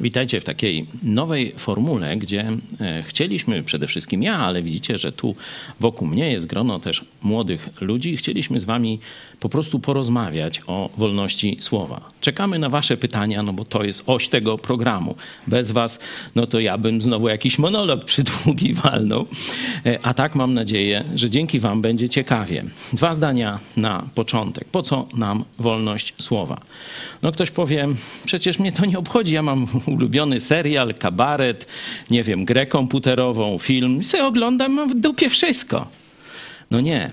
Witajcie w takiej nowej formule, gdzie e, chcieliśmy przede wszystkim ja, ale widzicie, że tu wokół mnie jest grono też młodych ludzi. Chcieliśmy z wami po prostu porozmawiać o wolności słowa. Czekamy na wasze pytania, no bo to jest oś tego programu. Bez was, no to ja bym znowu jakiś monolog przydługi walnął. E, a tak mam nadzieję, że dzięki wam będzie ciekawie. Dwa zdania na początek. Po co nam wolność słowa? No ktoś powie, przecież mnie to nie obchodzi, ja mam ulubiony serial, kabaret, nie wiem, grę komputerową, film i sobie oglądam, mam w dupie wszystko. No nie.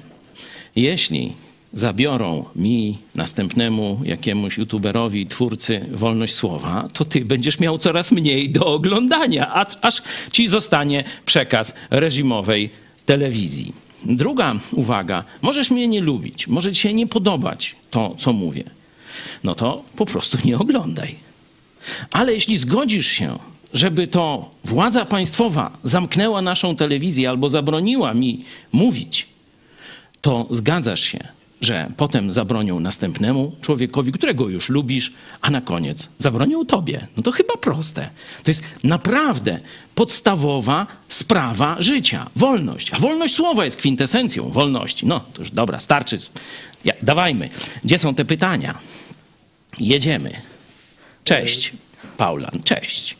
Jeśli zabiorą mi, następnemu jakiemuś youtuberowi, twórcy wolność słowa, to ty będziesz miał coraz mniej do oglądania, aż ci zostanie przekaz reżimowej telewizji. Druga uwaga, możesz mnie nie lubić, może ci się nie podobać to, co mówię. No to po prostu nie oglądaj. Ale jeśli zgodzisz się, żeby to władza państwowa zamknęła naszą telewizję albo zabroniła mi mówić, to zgadzasz się, że potem zabronią następnemu człowiekowi, którego już lubisz, a na koniec zabronią tobie. No to chyba proste. To jest naprawdę podstawowa sprawa życia. Wolność. A wolność słowa jest kwintesencją wolności. No to już dobra, starczy. Ja, dawajmy. Gdzie są te pytania? Jedziemy. Cześć, Paula. Cześć.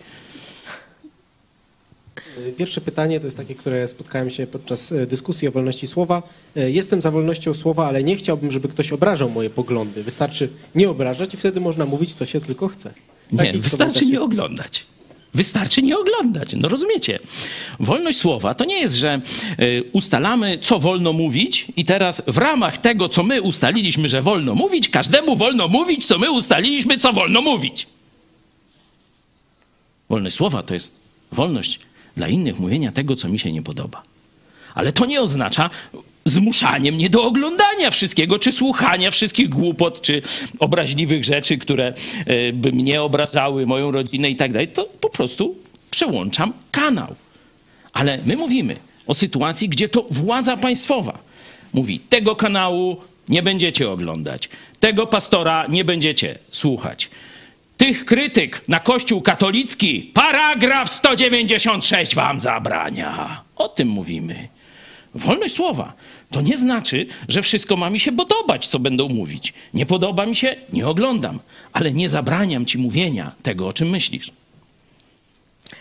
Pierwsze pytanie to jest takie, które spotkałem się podczas e, dyskusji o wolności słowa. E, Jestem za wolnością słowa, ale nie chciałbym, żeby ktoś obrażał moje poglądy. Wystarczy nie obrażać i wtedy można mówić, co się tylko chce. Nie, wystarczy nie jest- oglądać. Wystarczy nie oglądać. No rozumiecie? Wolność słowa to nie jest, że y, ustalamy, co wolno mówić, i teraz w ramach tego, co my ustaliliśmy, że wolno mówić, każdemu wolno mówić, co my ustaliliśmy, co wolno mówić. Wolność słowa to jest wolność dla innych mówienia tego, co mi się nie podoba. Ale to nie oznacza zmuszanie mnie do oglądania wszystkiego, czy słuchania wszystkich głupot, czy obraźliwych rzeczy, które e, by mnie obrażały, moją rodzinę i tak dalej. To po prostu przełączam kanał. Ale my mówimy o sytuacji, gdzie to władza państwowa mówi: tego kanału nie będziecie oglądać, tego pastora nie będziecie słuchać. Tych krytyk na Kościół katolicki paragraf 196 wam zabrania. O tym mówimy. Wolność słowa to nie znaczy, że wszystko ma mi się podobać, co będą mówić. Nie podoba mi się, nie oglądam, ale nie zabraniam ci mówienia tego, o czym myślisz.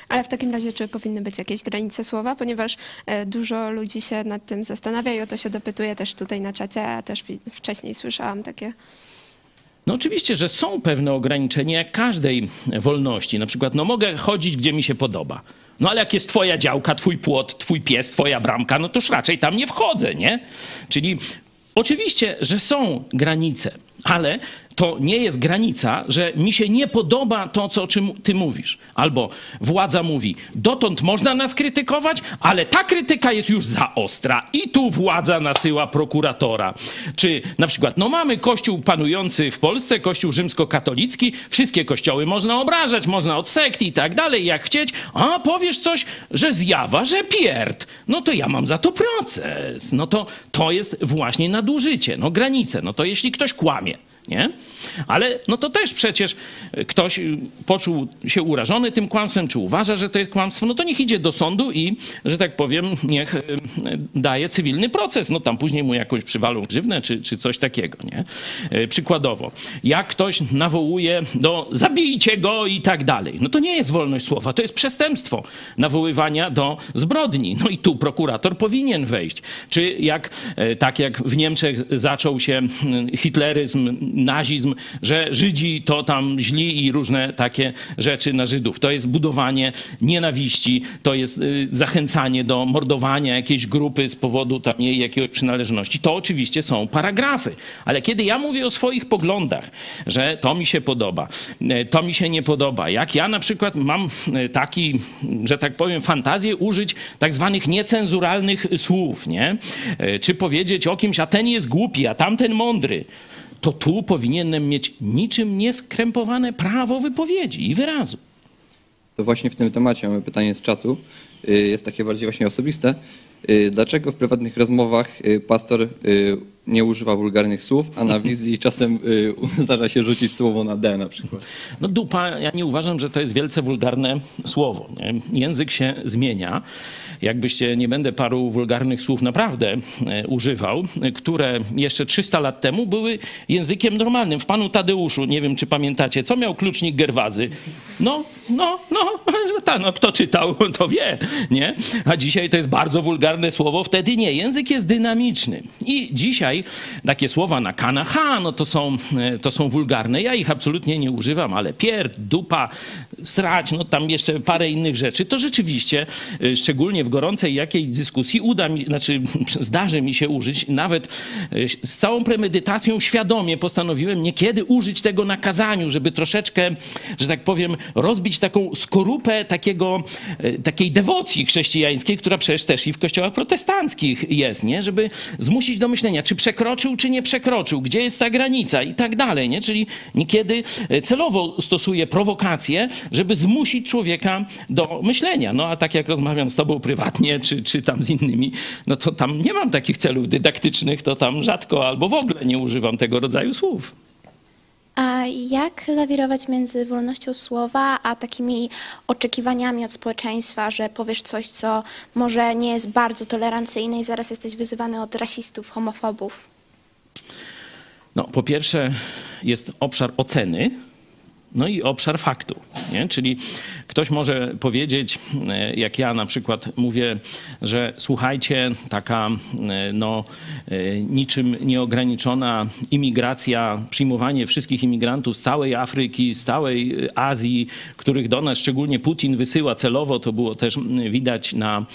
Ale w takim razie, czy powinny być jakieś granice słowa? Ponieważ e, dużo ludzi się nad tym zastanawia i o to się dopytuje też tutaj na czacie, a też wcześniej słyszałam takie. No oczywiście, że są pewne ograniczenia jak każdej wolności. Na przykład, no mogę chodzić, gdzie mi się podoba. No ale jak jest twoja działka, twój płot, twój pies, twoja bramka, no toż raczej tam nie wchodzę, nie? Czyli oczywiście, że są granice, ale to nie jest granica, że mi się nie podoba to, co, czym ty mówisz. Albo władza mówi, dotąd można nas krytykować, ale ta krytyka jest już za ostra i tu władza nasyła prokuratora. Czy na przykład, no mamy kościół panujący w Polsce, kościół rzymskokatolicki, wszystkie kościoły można obrażać, można od sekty i tak dalej, jak chcieć, a powiesz coś, że zjawa, że pierd, no to ja mam za to proces. No to to jest właśnie nadużycie, no granice, no to jeśli ktoś kłamie, nie? Ale no to też przecież ktoś y, poczuł się urażony tym kłamstwem, czy uważa, że to jest kłamstwo, no to niech idzie do sądu i, że tak powiem, niech y, daje cywilny proces. No tam później mu jakąś przywalą grzywnę, czy, czy coś takiego, nie? Y, Przykładowo, jak ktoś nawołuje do zabijcie go i tak dalej, no to nie jest wolność słowa, to jest przestępstwo nawoływania do zbrodni. No i tu prokurator powinien wejść. Czy jak, e, tak jak w Niemczech zaczął się mm, hitleryzm, nazizm, że Żydzi to tam źli i różne takie rzeczy na Żydów. To jest budowanie nienawiści, to jest y, zachęcanie do mordowania jakiejś grupy z powodu tam jej jakiejś przynależności. To oczywiście są paragrafy. Ale kiedy ja mówię o swoich poglądach, że to mi się podoba, e, to mi się nie podoba, jak ja na przykład mam e, taki, że tak powiem, fantazję użyć tak zwanych niecenzuralnych słów, nie? Czy powiedzieć o kimś, a ten jest głupi, a tamten mądry, to tu powinienem mieć niczym nieskrępowane prawo wypowiedzi i wyrazu. To właśnie w tym temacie mamy pytanie z czatu. Y, Jest takie bardziej właśnie osobiste. Y, Dlaczego w prywatnych rozmowach y, pastor nie używa wulgarnych słów, a na wizji czasem zdarza się rzucić słowo na D na przykład? No dupa, ja nie uważam, że to jest wielce wulgarne słowo. Język się zmienia. Jakbyście, nie będę paru wulgarnych słów naprawdę e, używał, które jeszcze 300 lat temu były językiem normalnym. W panu Tadeuszu, nie wiem czy pamiętacie, co miał klucznik Gerwazy? No, no, no, ta, no kto czytał, to wie, nie? A dzisiaj to jest bardzo wulgarne słowo, wtedy nie. Język jest dynamiczny. I dzisiaj takie słowa na kana, ha, no to są, e, to są wulgarne. Ja ich absolutnie nie używam, ale pier, dupa, srać, no tam jeszcze parę innych rzeczy. To rzeczywiście, e, szczególnie w gorącej jakiej dyskusji uda mi, znaczy zdarzy mi się użyć, nawet e, z całą premedytacją świadomie postanowiłem niekiedy użyć tego na kazaniu, żeby troszeczkę, że tak powiem, rozbić taką skorupę takiego, e, takiej dewocji chrześcijańskiej, która przecież też i w kościołach protestanckich jest, nie? Żeby zmusić do myślenia, czy przekroczył, czy nie przekroczył, gdzie jest ta granica i tak dalej, nie? Czyli niekiedy celowo stosuje prowokacje, żeby zmusić człowieka do myślenia. No a tak jak rozmawiam z tobą prywatnie, czy, czy tam z innymi, no to tam nie mam takich celów dydaktycznych, to tam rzadko albo w ogóle nie używam tego rodzaju słów. A jak lawirować między wolnością słowa, a takimi oczekiwaniami od społeczeństwa, że powiesz coś, co może nie jest bardzo tolerancyjne i zaraz jesteś wyzywany od rasistów, homofobów? No, po pierwsze jest obszar oceny, no i obszar faktu. Nie? Czyli ktoś może powiedzieć, e, jak ja na przykład mówię, że słuchajcie, taka e, no, e, niczym nieograniczona imigracja, przyjmowanie wszystkich imigrantów z całej Afryki, z całej Azji, których do nas szczególnie Putin wysyła celowo, to było też widać na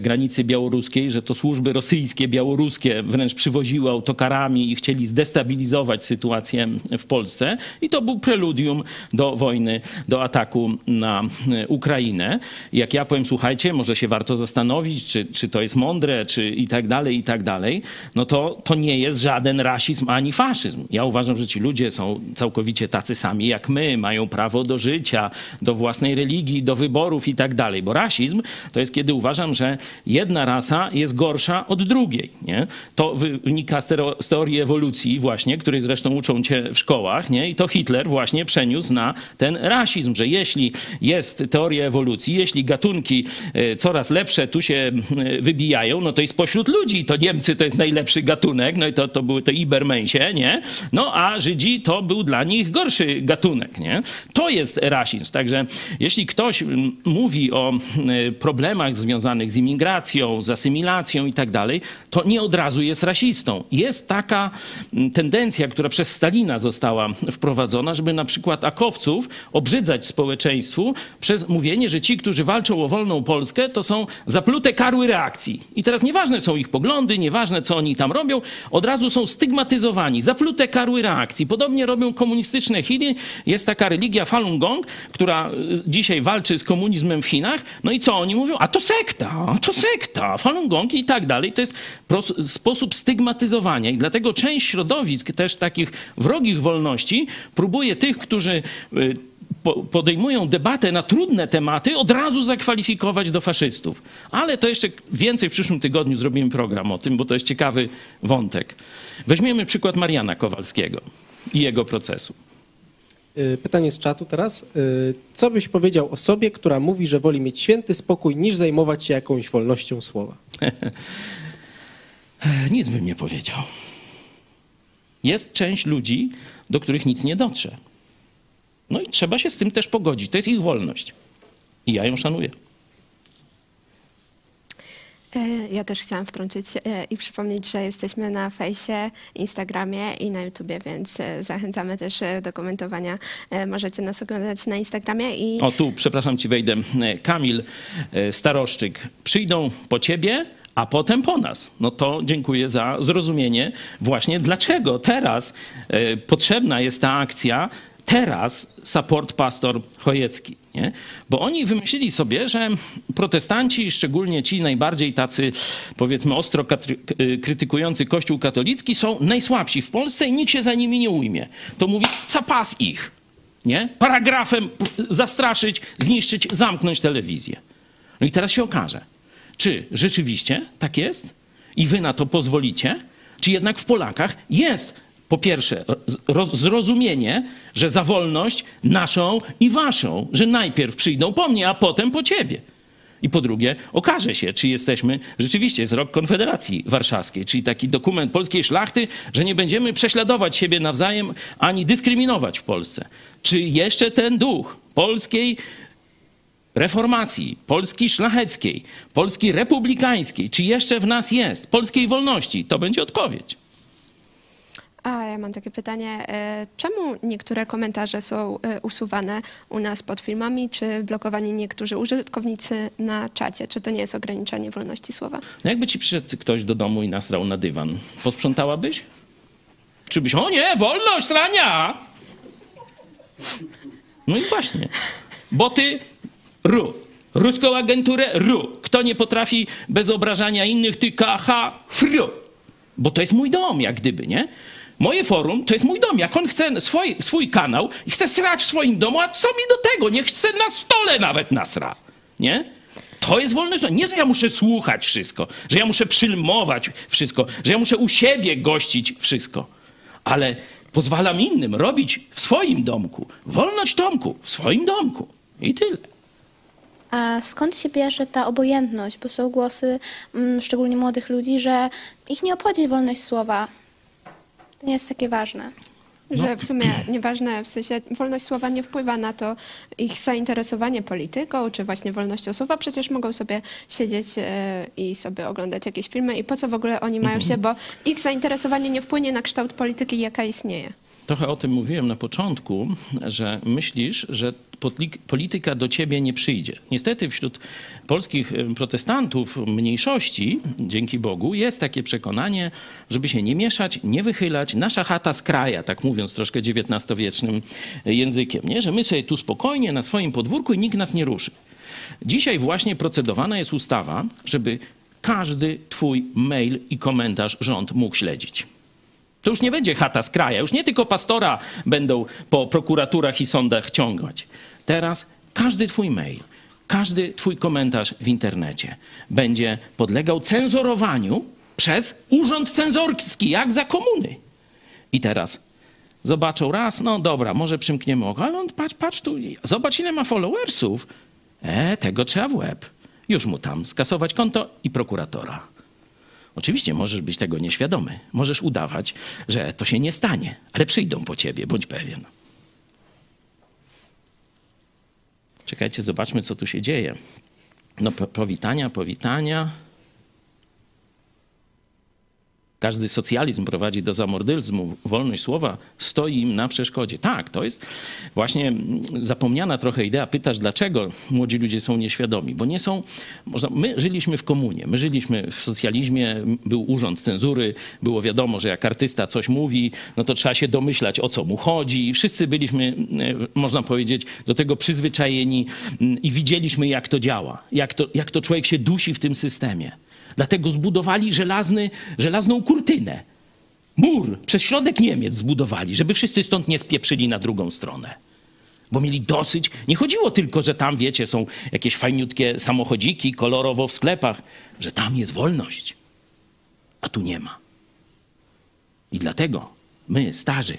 granicy białoruskiej, że to służby rosyjskie, białoruskie wręcz przywoziły autokarami i chcieli zdestabilizować sytuację w Polsce. I to był preludium do wojny, do ataku na e, Ukrainę. Jak ja powiem, słuchajcie, może się warto zastanowić, czy, czy to jest mądre, czy i tak dalej, i tak dalej, no to to nie jest żaden rasizm ani faszyzm. Ja uważam, że ci ludzie są całkowicie tacy sami jak my, mają prawo do życia, do własnej religii, do wyborów i tak dalej. Bo rasizm to jest kiedy uważam, że jedna rasa jest gorsza od drugiej. Nie? To wynika z teorii ewolucji właśnie, której zresztą uczą cię w szkołach, nie? I to Hitler właśnie przeniósł na ten rasizm, że jeśli jest teoria ewolucji, jeśli gatunki e, coraz lepsze tu się e, wybijają, no to i spośród ludzi to Niemcy to jest najlepszy gatunek, no i to, to były te Ibermensie, nie? No a Żydzi to był dla nich gorszy gatunek, nie? To jest rasizm. Także jeśli ktoś mówi o problemach związanych z imigracją, z asymilacją i tak dalej, to nie od razu jest rasistą. Jest taka tendencja, która przez Stalina została wprowadzona, żeby na przykład akowców obrzydzać społeczeństwu przez mówienie, że ci, którzy walczą o wolną Polskę, to są zaplute karły reakcji. I teraz nieważne są ich poglądy, nieważne co oni tam robią, od razu są stygmatyzowani, zaplute karły reakcji. Podobnie robią komunistyczne Chiny. Jest taka religia Falun Gong, która y, dzisiaj walczy z komunizmem w Chinach. No i co oni mówią? A to sekta, to sekta, Falun Gong i tak dalej. To jest sposób stygmatyzowania. I dlatego część środowisk też takich wrogich wolności próbuje tych, którzy y, podejmują debatę na trudne tematy, od razu zakwalifikować do faszystów. Ale to jeszcze więcej w przyszłym tygodniu zrobimy program o tym, bo to jest ciekawy wątek. Weźmiemy przykład Mariana Kowalskiego i jego procesu. Y, Pytanie z czatu teraz. Y, Co byś powiedział osobie, która mówi, że woli mieć święty spokój, niż zajmować się jakąś wolnością słowa? Nic bym nie powiedział. Jest część ludzi, do których nic nie dotrze. No i trzeba się z tym też pogodzić. To jest ich wolność. I ja ją szanuję. E, Ja też chciałam wtrącić e, i przypomnieć, że jesteśmy na fejsie, Instagramie i na YouTubie, więc e, zachęcamy też do komentowania. Możecie nas oglądać na Instagramie i O, tu, przepraszam ci, wejdę. Kamil Staroszczyk. Przyjdą po ciebie, a potem po nas. No to dziękuję za zrozumienie właśnie dlaczego teraz potrzebna jest ta akcja, teraz support pastor Chojecki. Nie? Bo oni wymyślili sobie, że protestanci, szczególnie ci najbardziej tacy, powiedzmy, ostro k- krytykujący Kościół katolicki, są najsłabsi w Polsce i nikt się za nimi nie ujmie. To mówi, capas ich. Nie? Paragrafem zastraszyć, zniszczyć, zamknąć telewizję. No i teraz się okaże, Czy rzeczywiście tak jest i wy na to pozwolicie? Czy jednak w Polakach jest po pierwsze roz- zrozumienie, że za wolność naszą i waszą, że najpierw przyjdą po mnie, a potem po ciebie. I po drugie, okaże się, czy jesteśmy, rzeczywiście jest rok Konfederacji Warszawskiej, czyli taki dokument polskiej szlachty, że nie będziemy prześladować siebie nawzajem ani dyskryminować w Polsce. Czy jeszcze ten duch polskiej reformacji, Polski szlacheckiej, Polski republikańskiej, czy jeszcze w nas jest, polskiej wolności? To będzie odpowiedź. A ja mam takie pytanie, e, czemu niektóre komentarze są e, usuwane u nas pod filmami, czy blokowani niektórzy użytkownicy na czacie? Czy to nie jest ograniczenie wolności słowa? No jakby ci przyszedł ktoś do domu i nasrał na dywan, posprzątałabyś? Czy byś, o nie, wolność, srania! No i właśnie, bo ty ru, ruską agenturę ru. Kto nie potrafi bez obrażania innych, ty kaha fru. Bo to jest mój dom, jak gdyby, nie? Moje forum to jest mój dom. Jak on chce swój, swój kanał i chce srać w swoim domu, a co mi do tego? Niech chce na stole nawet nasra, nie? To jest wolność. Nie, że ja muszę słuchać wszystko, że ja muszę przyjmować wszystko, że ja muszę u siebie gościć wszystko, ale pozwalam innym robić w swoim domku. Wolność domku, w swoim domku. I tyle. A skąd się bierze ta obojętność? Bo są głosy, mm, szczególnie młodych ludzi, że ich nie obchodzi wolność słowa. To nie jest takie ważne. Że w sumie nieważne, w sensie wolność słowa nie wpływa na to ich zainteresowanie polityką, czy właśnie wolnością słowa. Przecież mogą sobie siedzieć e, i sobie oglądać jakieś filmy i po co w ogóle oni mają się, bo ich zainteresowanie nie wpłynie na kształt polityki, jaka istnieje. Trochę o tym mówiłem na początku, że myślisz, że polityka do ciebie nie przyjdzie. Niestety wśród polskich protestantów mniejszości, dzięki Bogu, jest takie przekonanie, żeby się nie mieszać, nie wychylać. Nasza chata z kraja, tak mówiąc troszkę XIX-wiecznym językiem, nie? że my sobie tu spokojnie na swoim podwórku i nikt nas nie ruszy. Dzisiaj właśnie procedowana jest ustawa, żeby każdy twój mail i komentarz rząd mógł śledzić. To już nie będzie chata z kraja, już nie tylko pastora będą po prokuraturach i sądach ciągać. Teraz każdy twój mail, każdy twój komentarz w internecie będzie podlegał cenzurowaniu przez urząd cenzorski, jak za komuny. I teraz zobaczą raz, no dobra, może przymkniemy oko, ale on patrz, patrz tu, zobacz ile ma followersów. E, tego trzeba w łeb. Już mu tam skasować konto i prokuratora. Oczywiście możesz być tego nieświadomy. Możesz udawać, że to się nie stanie, ale przyjdą po ciebie, bądź pewien. Czekajcie, zobaczmy, co tu się dzieje. No, po- powitania, powitania. Każdy socjalizm prowadzi do zamordyzmu. Wolność słowa stoi im na przeszkodzie. Tak, to jest właśnie zapomniana trochę idea. Pytasz, dlaczego młodzi ludzie są nieświadomi? Bo nie są. Można, my żyliśmy w komunie, my żyliśmy w socjalizmie, był urząd cenzury, było wiadomo, że jak artysta coś mówi, no to trzeba się domyślać, o co mu chodzi. Wszyscy byliśmy, e, można powiedzieć, do tego przyzwyczajeni mm, i widzieliśmy, jak to działa, jak to, jak to człowiek się dusi w tym systemie. Dlatego zbudowali żelazny, żelazną kurtynę. Mur przez środek Niemiec zbudowali, żeby wszyscy stąd nie spieprzyli na drugą stronę. Bo mieli dosyć. Nie chodziło tylko, że tam, wiecie, są jakieś fajniutkie samochodziki kolorowo w sklepach, że tam jest wolność, a tu nie ma. I dlatego my, starzy,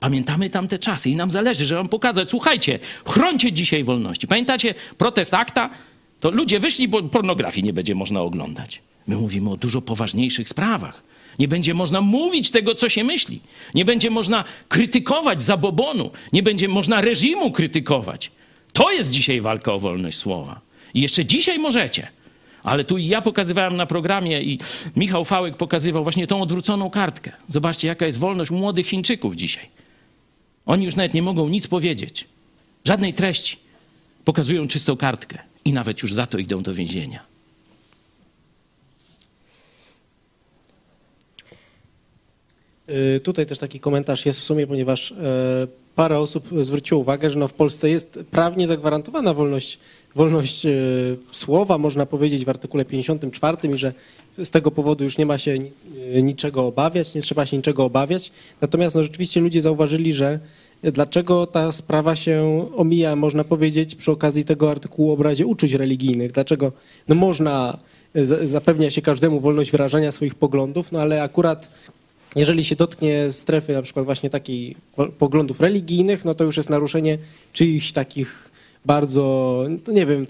pamiętamy tamte czasy i nam zależy, żeby wam pokazać, słuchajcie, chrońcie dzisiaj wolności. Pamiętacie protest akta? To ludzie wyszli, bo pornografii nie będzie można oglądać. My mówimy o dużo poważniejszych sprawach. Nie będzie można mówić tego, co się myśli. Nie będzie można krytykować zabobonu. Nie będzie można reżimu krytykować. To jest dzisiaj walka o wolność słowa. I jeszcze dzisiaj możecie. Ale tu ja pokazywałem na programie i Michał Fałek pokazywał właśnie tą odwróconą kartkę. Zobaczcie, jaka jest wolność młodych Chińczyków dzisiaj. Oni już nawet nie mogą nic powiedzieć. Żadnej treści. Pokazują czystą kartkę i nawet już za to idą do więzienia. Y, Tutaj też taki komentarz jest w sumie, ponieważ e, parę osób zwróciło uwagę, że no w Polsce jest prawnie zagwarantowana wolność, wolność e, słowa, można powiedzieć w artykule 54 i że z tego powodu już nie ma się e, niczego obawiać, nie trzeba się niczego obawiać. Natomiast no, rzeczywiście ludzie zauważyli, że dlaczego ta sprawa się omija, można powiedzieć, przy okazji tego artykułu o obrazie uczuć religijnych. Dlaczego no, można za- zapewnia się każdemu wolność wyrażania swoich poglądów, no ale akurat jeżeli się dotknie strefy na przykład właśnie takiej wo- poglądów religijnych, no to już jest naruszenie czyichś takich bardzo, no nie wiem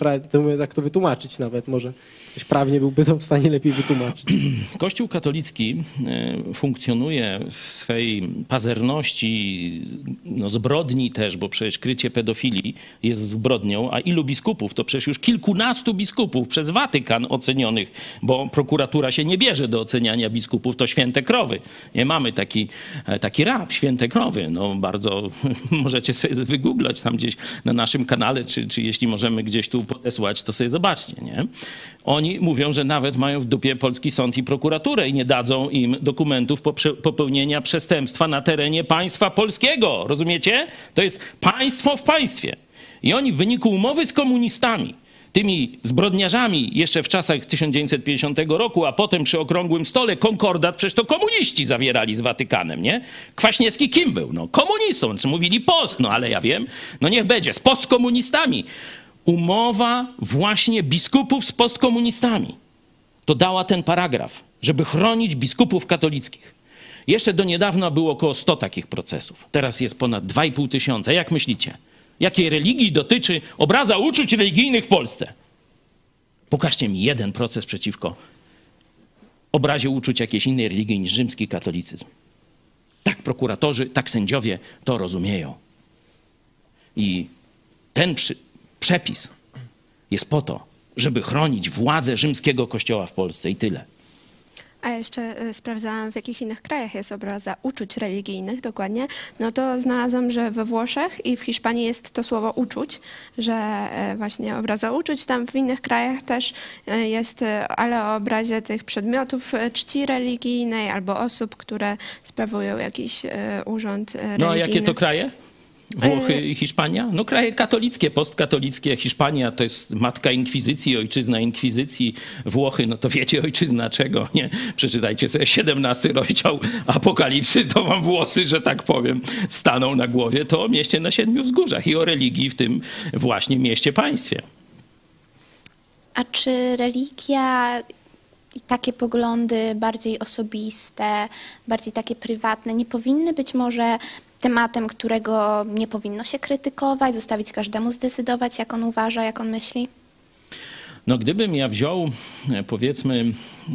jak to wytłumaczyć nawet, może ktoś prawnie byłby to w stanie lepiej wytłumaczyć. Kościół katolicki e, funkcjonuje w swej pazerności, no zbrodni też, bo przecież krycie pedofilii jest zbrodnią, a ilu biskupów? To przecież już kilkunastu biskupów przez Watykan ocenionych, bo prokuratura się nie bierze do oceniania biskupów, to święte krowy. Nie mamy taki, e, taki rap, święte krowy. No bardzo możecie sobie wygooglać tam gdzieś na naszym kanale, czy, czy jeśli możemy gdzieś tu podesłać, to sobie zobaczcie, nie? Oni mówią, że nawet mają w dupie polski sąd i prokuraturę i nie dadzą im dokumentów popełnienia przestępstwa na terenie państwa polskiego. Rozumiecie? To jest państwo w państwie. I oni w wyniku umowy z komunistami, tymi zbrodniarzami jeszcze w czasach 1950 roku, a potem przy okrągłym stole konkordat, przecież to komuniści zawierali z Watykanem, nie? Kwaśniewski kim był? No komunistą, czy mówili post, no ale ja wiem, no niech będzie, z postkomunistami. Umowa właśnie biskupów z postkomunistami. To dała ten paragraf, żeby chronić biskupów katolickich. Jeszcze do niedawna było około 100 takich procesów. Teraz jest ponad 2,5 tysiąca. Jak myślicie? Jakiej religii dotyczy obraza uczuć religijnych w Polsce? Pokażcie mi jeden proces przeciwko obrazie uczuć jakiejś innej religii niż rzymski katolicyzm. Tak prokuratorzy, tak sędziowie to rozumieją. I ten przy, przepis jest po to, żeby chronić władzę rzymskiego kościoła w Polsce i tyle. A jeszcze e, sprawdzałam, w jakich innych krajach jest obraza uczuć religijnych dokładnie. No to znalazłam, że we Włoszech i w Hiszpanii jest to słowo uczuć, że e, właśnie obraza uczuć. Tam w innych krajach też e, jest, ale o obrazie tych przedmiotów czci religijnej albo osób, które sprawują jakiś urząd religijny. No a jakie to kraje? Włochy i Hiszpania? No kraje katolickie, postkatolickie. Hiszpania to jest matka inkwizycji, ojczyzna inkwizycji. Włochy, no to wiecie ojczyzna czego, nie? Przeczytajcie sobie 17 rozdział Apokalipsy, to wam włosy, że tak powiem, staną na głowie. To o mieście na siedmiu wzgórzach i o religii w tym właśnie mieście państwie. A czy religia i takie poglądy bardziej osobiste, bardziej takie prywatne, nie powinny być może tematem, którego nie powinno się krytykować, zostawić każdemu zdecydować, jak on uważa, jak on myśli? No gdybym ja wziął, e, powiedzmy,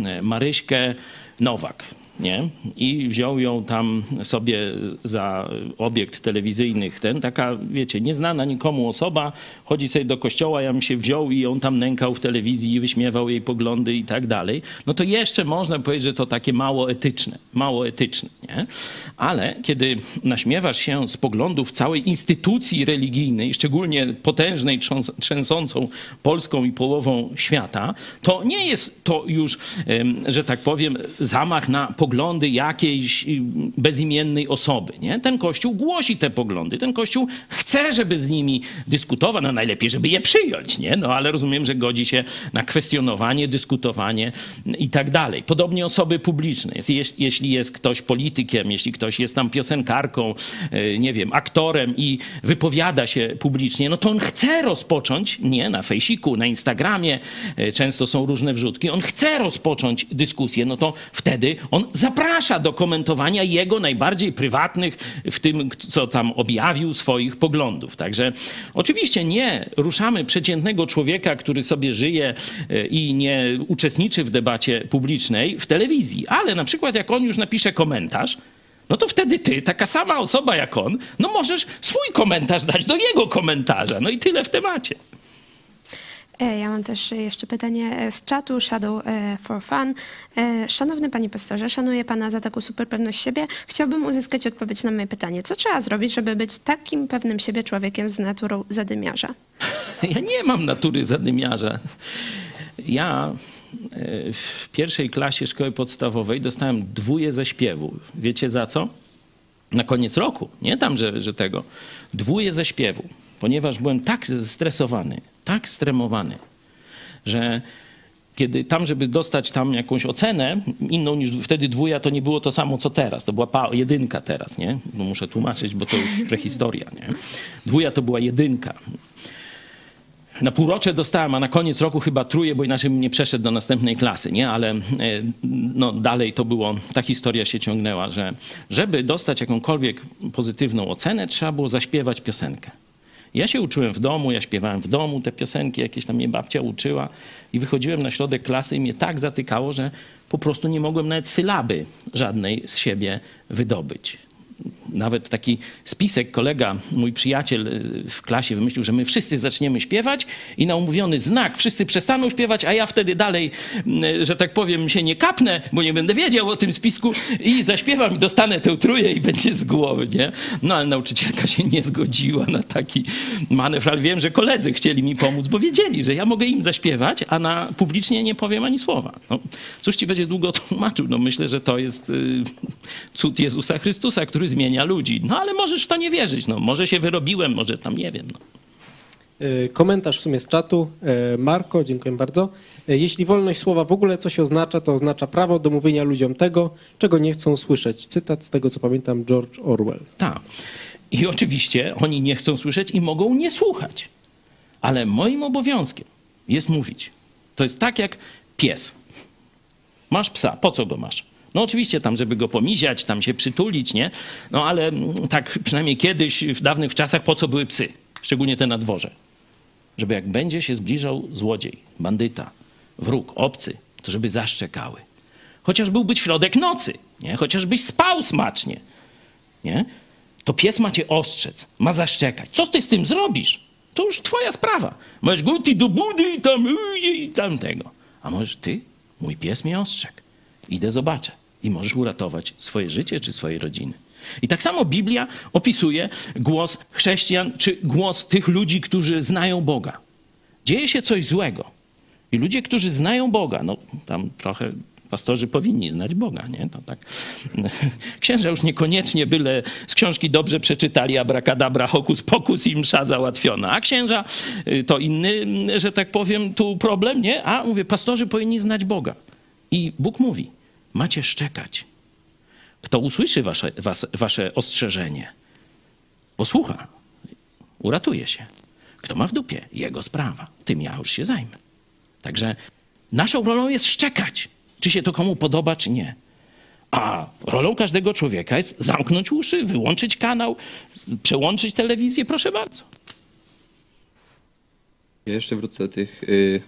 e, Maryśkę Nowak, nie? I wziął ją tam sobie za obiekt telewizyjnych, ten, taka, wiecie, nieznana nikomu osoba, chodzi sobie do kościoła, ja bym się wziął i on tam nękał w telewizji i wyśmiewał jej poglądy i tak dalej, no to jeszcze można powiedzieć, że to takie mało etyczne, mało etyczne, nie? Ale kiedy naśmiewasz się z poglądów całej instytucji religijnej, szczególnie potężnej, trzęsącą Polską i połową świata, to nie jest to już, że tak powiem, zamach na poglądy jakiejś y, bezimiennej osoby. Nie? Ten Kościół głosi te poglądy. Ten Kościół chce, żeby z nimi dyskutować. No najlepiej, żeby je przyjąć, nie? No ale rozumiem, że godzi się na kwestionowanie, dyskutowanie i tak dalej. Podobnie osoby publiczne. Jest, jeś- jeśli jest ktoś politykiem, jeśli ktoś jest tam piosenkarką, y, nie wiem, aktorem i wypowiada się publicznie, no to on chce rozpocząć, nie, na fejsiku, na Instagramie, y, często są różne wrzutki, on chce rozpocząć dyskusję, no to wtedy on zaprasza do komentowania jego najbardziej prywatnych, w tym, co tam objawił swoich poglądów. Także oczywiście nie ruszamy przeciętnego człowieka, który sobie żyje y, i nie uczestniczy w debacie publicznej w telewizji, ale na przykład jak on już napisze komentarz, no to wtedy ty, taka sama osoba jak on, no możesz swój komentarz dać do jego komentarza. No i tyle w temacie. E, Ja mam też jeszcze pytanie e, z czatu Shadow e, for Fun. Szanowny panie pastorze, szanuję pana za taką super pewność siebie. Chciałbym uzyskać odpowiedź na moje pytanie. Co trzeba zrobić, żeby być takim pewnym siebie człowiekiem z naturą zadymiarza? Ja nie mam natury zadymiarza. Ja w pierwszej klasie szkoły podstawowej dostałem dwóje ze śpiewu. Wiecie za co? Na koniec roku. Nie tam, że, że tego. Dwóje ze śpiewu. Ponieważ byłem tak zestresowany, tak stremowany, że kiedy tam, żeby dostać tam jakąś ocenę, inną niż wtedy dwuja, to nie było to samo co teraz. To była jedynka teraz, nie? No muszę tłumaczyć, bo to już prehistoria, nie? Dwuja to była jedynka. na półrocze dostałem, a na koniec roku chyba truje, bo inaczej bym nie przeszedł do następnej klasy, nie? Ale e, no, dalej to było, ta historia się ciągnęła, że żeby dostać jakąkolwiek pozytywną ocenę, trzeba było zaśpiewać piosenkę. Ja się uczyłem w domu, ja śpiewałem w domu te piosenki, jakieś tam mnie babcia uczyła i wychodziłem na środek klasy i mnie tak zatykało, że po prostu nie mogłem nawet sylaby żadnej z siebie wydobyć nawet taki spisek kolega, mój przyjaciel y, w klasie wymyślił, że my wszyscy zaczniemy śpiewać i na umówiony znak wszyscy przestaną śpiewać, a ja wtedy dalej, y, że tak powiem, się nie kapnę, bo nie będę wiedział o tym spisku i zaśpiewam i dostanę tę trójkę i będzie z głowy, nie? No ale nauczycielka się nie zgodziła na taki manewr, ale wiem, że koledzy chcieli mi pomóc, bo wiedzieli, że ja mogę im zaśpiewać, a na publicznie nie powiem ani słowa. No, cóż ci będzie długo tłumaczył? No myślę, że to jest y, cud Jezusa Chrystusa, który zmienia ludzi. No ale możesz w to nie wierzyć. No, może się wyrobiłem, może tam nie wiem. No. E, Komentarz w sumie z czatu. E, Marko, dziękuję bardzo. E, Jeśli wolność słowa w ogóle coś oznacza, to oznacza prawo do mówienia ludziom tego, czego nie chcą słyszeć. Cytat z tego, co pamiętam, George Orwell. Tak. I oczywiście oni nie chcą słyszeć i mogą nie słuchać. Ale moim obowiązkiem jest mówić. To jest tak jak pies. Masz psa, po co go masz? No oczywiście tam, żeby go pomiziać, tam się przytulić, nie? No ale mm, tak przynajmniej kiedyś, w dawnych czasach, po co były psy? Szczególnie te na dworze. Żeby jak będzie się zbliżał złodziej, bandyta, wróg, obcy, to żeby zaszczekały. Chociaż byłby środek nocy, nie? Chociażbyś spał smacznie, nie? To pies ma cię ostrzec, ma zaszczekać. Co ty z tym zrobisz? To już twoja sprawa. Możesz go ty do budy i tam, i tam tego. A możesz ty, mój pies mnie ostrzegł. Idę zobaczę. I możesz uratować swoje życie czy swojej rodziny. I tak samo Biblia opisuje głos chrześcijan czy głos tych ludzi, którzy znają Boga. Dzieje się coś złego. I ludzie, którzy znają Boga, no tam trochę pastorzy powinni znać Boga, nie? To tak. Księża już niekoniecznie byle z książki dobrze przeczytali abracadabra, hokus pokus i msza załatwiona. A księża y, to inny, że tak powiem, tu problem, nie? A mówię, pastorzy powinni znać Boga. I Bóg mówi, macie szczekać. Kto usłyszy wasze, was, wasze ostrzeżenie, posłucha, uratuje się. Kto ma w dupie, jego sprawa. Tym ja już się zajmę. Także naszą rolą jest szczekać, czy się to komu podoba, czy nie. A rolą każdego człowieka jest zamknąć uszy, wyłączyć kanał, przełączyć telewizję, proszę bardzo. Ja jeszcze wrócę do tych y,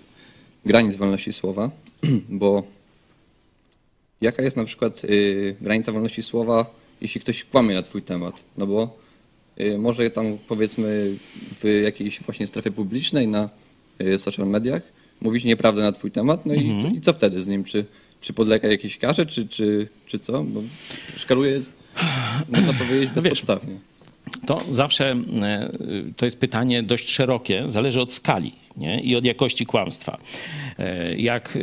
granic wolności słowa, bo jaka jest na przykład y, granica wolności słowa, jeśli ktoś kłamie na twój temat? No bo y, może tam powiedzmy w jakiejś właśnie strefie publicznej, na y, social mediach, mówić nieprawdę na twój temat, no i, co, i co wtedy z nim? Czy, czy podlega jakiejś karze, czy, czy, czy co? Bo szkaluje, można powiedzieć, wiesz, bezpodstawnie. To zawsze e, to jest pytanie dość szerokie, zależy od skali nie? i od jakości kłamstwa. E, Jak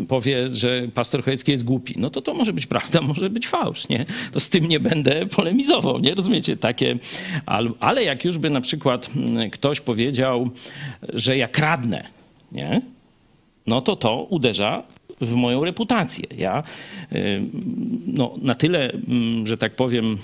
e, powie, że pastor Chojecki jest głupi, no to to może być prawda, może być fałsz, nie? To z tym nie będę polemizował, nie? Rozumiecie? Takie, al- ale jak już by na przykład mm, ktoś powiedział, że ja kradnę, nie? no to to uderza w moją reputację. Ja y, no, na tyle, mm, że tak powiem,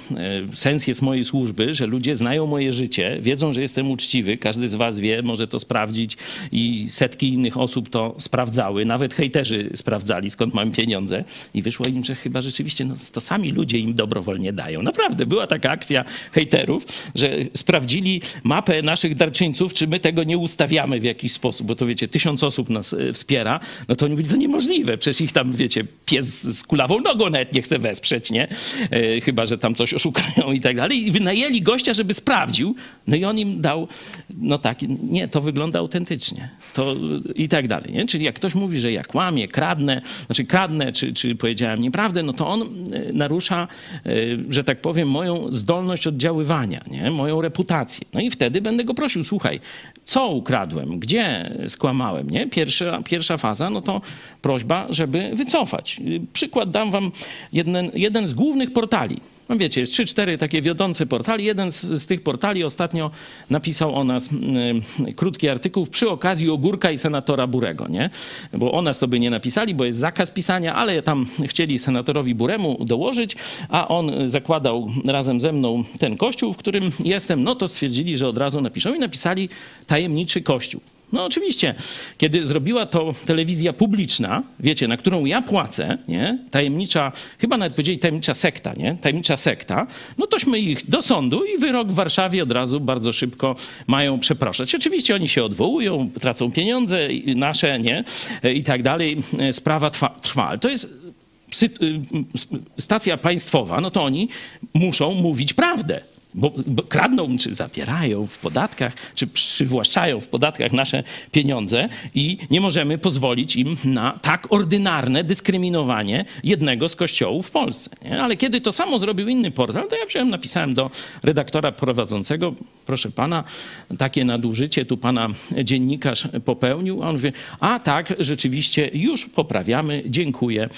y, sens jest mojej służby, że ludzie znają moje życie, wiedzą, że jestem uczciwy, każdy z was wie, może to sprawdzić i setki innych osób to sprawdzały, nawet hejterzy sprawdzali, skąd mam pieniądze i wyszło im, że chyba rzeczywiście no, to sami ludzie im dobrowolnie dają. Naprawdę, była taka akcja hejterów, że sprawdzili mapę naszych darczyńców, czy my tego nie ustawiamy w jakiś sposób, bo to wiecie, tysiąc osób nas y, wspiera, no to oni mówili, to niemożliwe, przecież ich tam, wiecie, pies z kulawą nogą nawet nie chce wesprzeć, nie? E, chyba, że tam coś oszukają i tak dalej. I wynajęli gościa, żeby sprawdził, no i on im dał, no tak, nie, to wygląda autentycznie. To i tak dalej, nie? Czyli jak ktoś mówi, że ja kłamię, kradnę, znaczy kradnę, czy, czy powiedziałem nieprawdę, no to on e, narusza, e, że tak powiem, moją zdolność oddziaływania, nie? Moją reputację. No i wtedy będę go prosił, słuchaj, co ukradłem, gdzie skłamałem, nie? Pierwsza, pierwsza faza, no to prośba, żeby wycofać. Przykład dam wam jeden, jeden z głównych portali. No wiecie, jest trzy, cztery takie wiodące portali. Jeden z, z tych portali ostatnio napisał o nas y, krótki artykuł przy okazji Ogórka i senatora Burego, nie? Bo o nas to by nie napisali, bo jest zakaz pisania, ale tam chcieli senatorowi Buremu dołożyć, a on zakładał razem ze mną ten kościół, w którym jestem, no to stwierdzili, że od razu napiszą i napisali tajemniczy kościół. No oczywiście, kiedy zrobiła to telewizja publiczna, wiecie, na którą ja płacę, nie? Tajemnicza, chyba nawet powiedzieli tajemnicza sekta, nie? Tajemnicza sekta, no tośmy ich do sądu i wyrok w Warszawie od razu bardzo szybko mają przeproszać. Oczywiście oni się odwołują, tracą pieniądze nasze, nie? I tak dalej. Sprawa trwa, trwa. Ale to jest stacja państwowa, no to oni muszą mówić prawdę. Bo, bo kradną, czy zabierają w podatkach, czy przywłaszczają w podatkach nasze pieniądze i nie możemy pozwolić im na tak ordynarne dyskryminowanie jednego z kościołów w Polsce. Nie? Ale kiedy to samo zrobił inny portal, to ja wziąłem, napisałem do redaktora prowadzącego, proszę pana, takie nadużycie tu pana dziennikarz popełnił. A on mówi, a tak, rzeczywiście już poprawiamy, dziękuję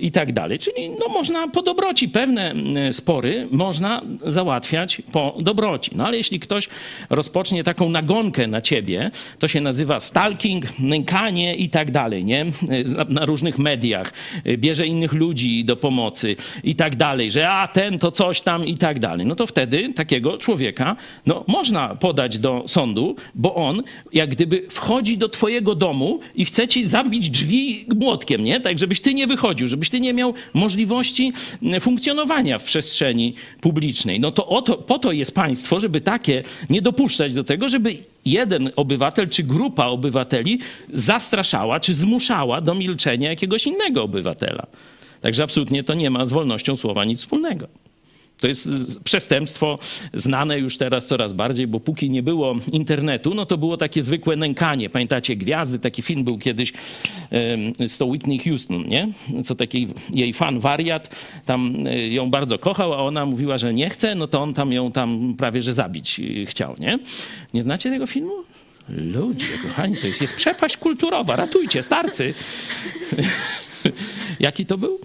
i tak dalej. Czyli no, można po dobroci pewne mm, spory można załatwiać po dobroci. No ale jeśli ktoś rozpocznie taką nagonkę na ciebie, to się nazywa stalking, nękanie i tak dalej, nie? Na- Na różnych mediach. Bierze innych ludzi do pomocy i tak dalej, że a ten to coś tam i tak dalej. No to wtedy takiego człowieka no, można podać do sądu, bo on jak gdyby wchodzi do twojego domu i chce ci zabić drzwi młotkiem, nie? Tak, żebyś ty nie wychodził, żebyś ty nie miał możliwości mm, funkcjonowania w przestrzeni publicznej. No to o to, po to jest państwo, żeby takie nie dopuszczać do tego, żeby jeden obywatel czy grupa obywateli zastraszała czy zmuszała do milczenia jakiegoś innego obywatela. Także absolutnie to nie ma z wolnością słowa nic wspólnego. To jest przestępstwo znane już teraz coraz bardziej, bo póki nie było internetu, no to było takie zwykłe nękanie. Pamiętacie Gwiazdy? Taki film był kiedyś z tą Whitney Houston, nie? Co taki jej fan wariat, tam e, ją bardzo kochał, a ona mówiła, że nie chce, no to on tam ją tam prawie, że zabić e, chciał, nie? Nie znacie tego filmu? Ludzie, kochani, to jest, jest przepaść kulturowa. Ratujcie, starcy. Jaki to był?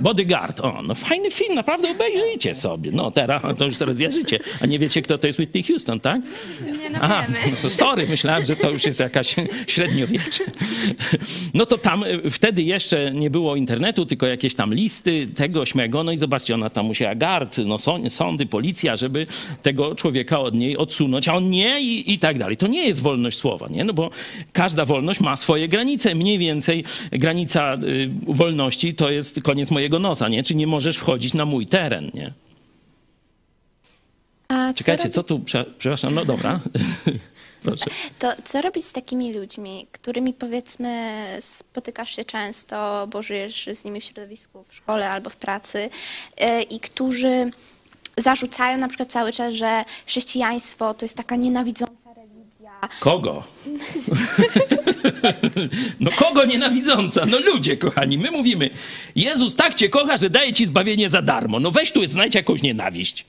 Bodyguard. O, no fajny film, naprawdę obejrzyjcie sobie. No teraz, to już teraz wierzycie. A nie wiecie, kto to jest Whitney Houston, tak? Nie no Aha, wiemy. no sorry, myślałem, że to już jest jakaś średniowiecze. No to tam y, wtedy jeszcze nie było internetu, tylko jakieś tam listy tego, śmego. No i zobaczcie, ona tam musiała gard, no są- sądy, policja, żeby tego człowieka od niej odsunąć, a on nie i, i tak dalej. To nie jest wolność słowa, nie? No bo każda wolność ma swoje granice. Mniej więcej granica y, wolności to jest koniec mojego nosa, nie? Czy nie możesz wchodzić na mój teren, nie? A Czekajcie, robi- co tu, prze- przepraszam, no dobra. Proszę. To co robić z takimi ludźmi, którymi powiedzmy spotykasz się często, bo żyjesz z nimi w środowisku, w szkole albo w pracy yy, i którzy zarzucają na przykład cały czas, że chrześcijaństwo to jest taka nienawidząca religia. Kogo? No kogo nienawidząca? No ludzie, kochani, my mówimy, Jezus tak cię kocha, że daje ci zbawienie za darmo. No weź tu, znajdź jakąś nienawiść.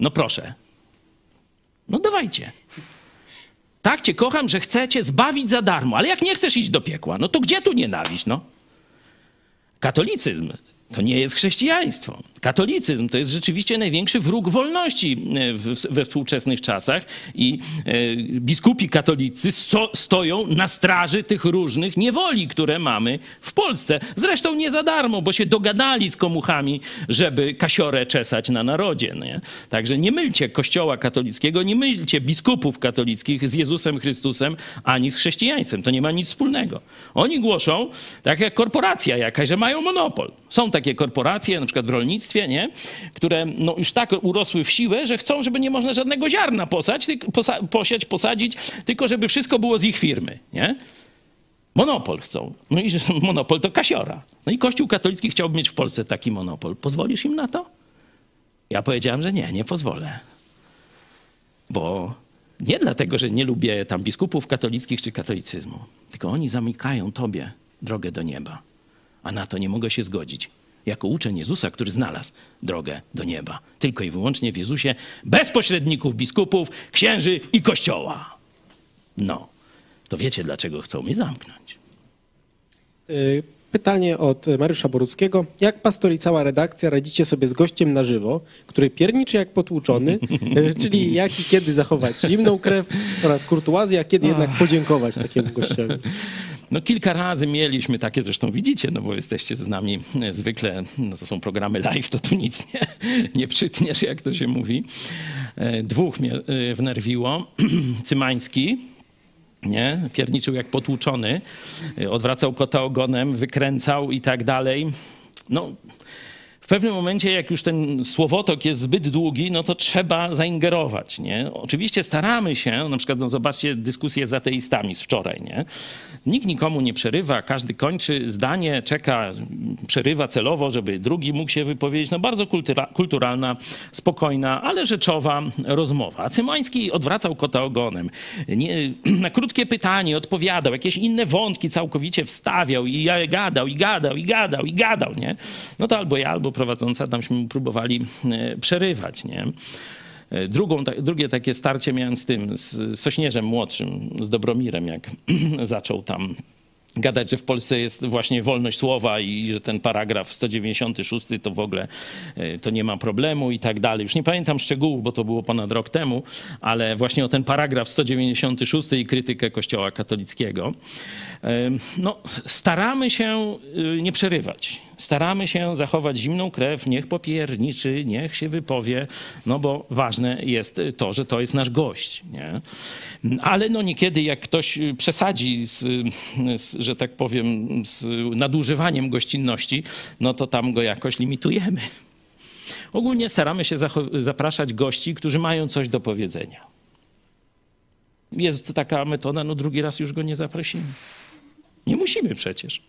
No proszę. No dawajcie. Tak cię kocham, że chcę cię zbawić za darmo, ale jak nie chcesz iść do piekła, no to gdzie tu nienawiść, no? Katolicyzm to nie jest chrześcijaństwo. Katolicyzm to jest rzeczywiście największy wróg wolności e, we współczesnych czasach i e, biskupi katolicy sto, stoją na straży tych różnych niewoli, które mamy w Polsce. Zresztą nie za darmo, bo się dogadali z komuchami, żeby kasiorę czesać na narodzie. Nie? Także nie mylcie kościoła katolickiego, nie mylcie biskupów katolickich z Jezusem Chrystusem ani z chrześcijaństwem. To nie ma nic wspólnego. Oni głoszą, tak jak korporacja jakaś, że mają monopol. Są takie korporacje, na przykład w rolnictwie, nie? które no, już tak urosły w siłę, że chcą, żeby nie można żadnego ziarna posać, posa posiać, posadzić, tylko żeby wszystko było z ich firmy. Nie? Monopol chcą. No i monopol to kasiora. No i Kościół katolicki chciałby mieć w Polsce taki monopol. Pozwolisz im na to? Ja powiedziałem, że nie, nie pozwolę. Bo nie dlatego, że nie lubię tam biskupów katolickich czy katolicyzmu, tylko oni zamykają tobie drogę do nieba. A na to nie mogę się zgodzić. Jako uczeń Jezusa, który znalazł drogę do nieba. Tylko i wyłącznie w Jezusie, bez pośredników biskupów, księży i kościoła. No, to wiecie, dlaczego chcą mnie zamknąć. Y, Pytanie od Mariusza Boruckiego. Jak pastor i cała redakcja radzicie sobie z gościem na żywo, który pierniczy jak potłuczony, y, czyli jak i kiedy zachować zimną krew oraz kurtuazję, a kiedy jednak podziękować takiemu gościowi? No kilka razy mieliśmy takie, zresztą widzicie, no bo jesteście z nami e, zwykle, no to są programy live, to tu nic nie, nie przytniesz, jak to się mówi. E, Dwóch mnie wnerwiło. Cymański, nie? Pierniczył jak potłuczony, e, odwracał kota ogonem, wykręcał i tak dalej. No, w pewnym momencie, jak już ten słowotok jest zbyt długi, no to trzeba zaingerować. Nie? Oczywiście staramy się, na przykład no zobaczcie dyskusję z ateistami z wczoraj. Nie? Nikt nikomu nie przerywa, każdy kończy zdanie, czeka, przerywa celowo, żeby drugi mógł się wypowiedzieć. No bardzo kultura, kulturalna, spokojna, ale rzeczowa rozmowa. A Cymański odwracał kota ogonem. Nie, na krótkie pytanie odpowiadał, jakieś inne wątki całkowicie wstawiał i gadał, i gadał, i gadał, i gadał. Nie? No to albo ja, albo prowadząca tamśmy próbowali e, przerywać, nie? E, Drugą, drugie takie starcie miałem z tym, z Sośnierzem młodszym, z Dobromirem, jak zaczął tam gadać, że w Polsce jest właśnie wolność słowa i że ten paragraf 196 to w ogóle e, to nie ma problemu i tak dalej. Już nie pamiętam szczegółów, bo to było ponad rok temu, ale właśnie o ten paragraf 196 i krytykę Kościoła katolickiego. No, staramy się y, nie przerywać. Staramy się zachować zimną krew, niech popierniczy, niech się wypowie, no bo ważne jest to, że to jest nasz gość. Nie? Ale no niekiedy jak ktoś przesadzi, z, z, że tak powiem, z nadużywaniem gościnności, no to tam go jakoś limitujemy. Ogólnie staramy się zapraszać gości, którzy mają coś do powiedzenia. Jest taka metoda, no drugi raz już go nie zaprosimy. Nie musimy przecież.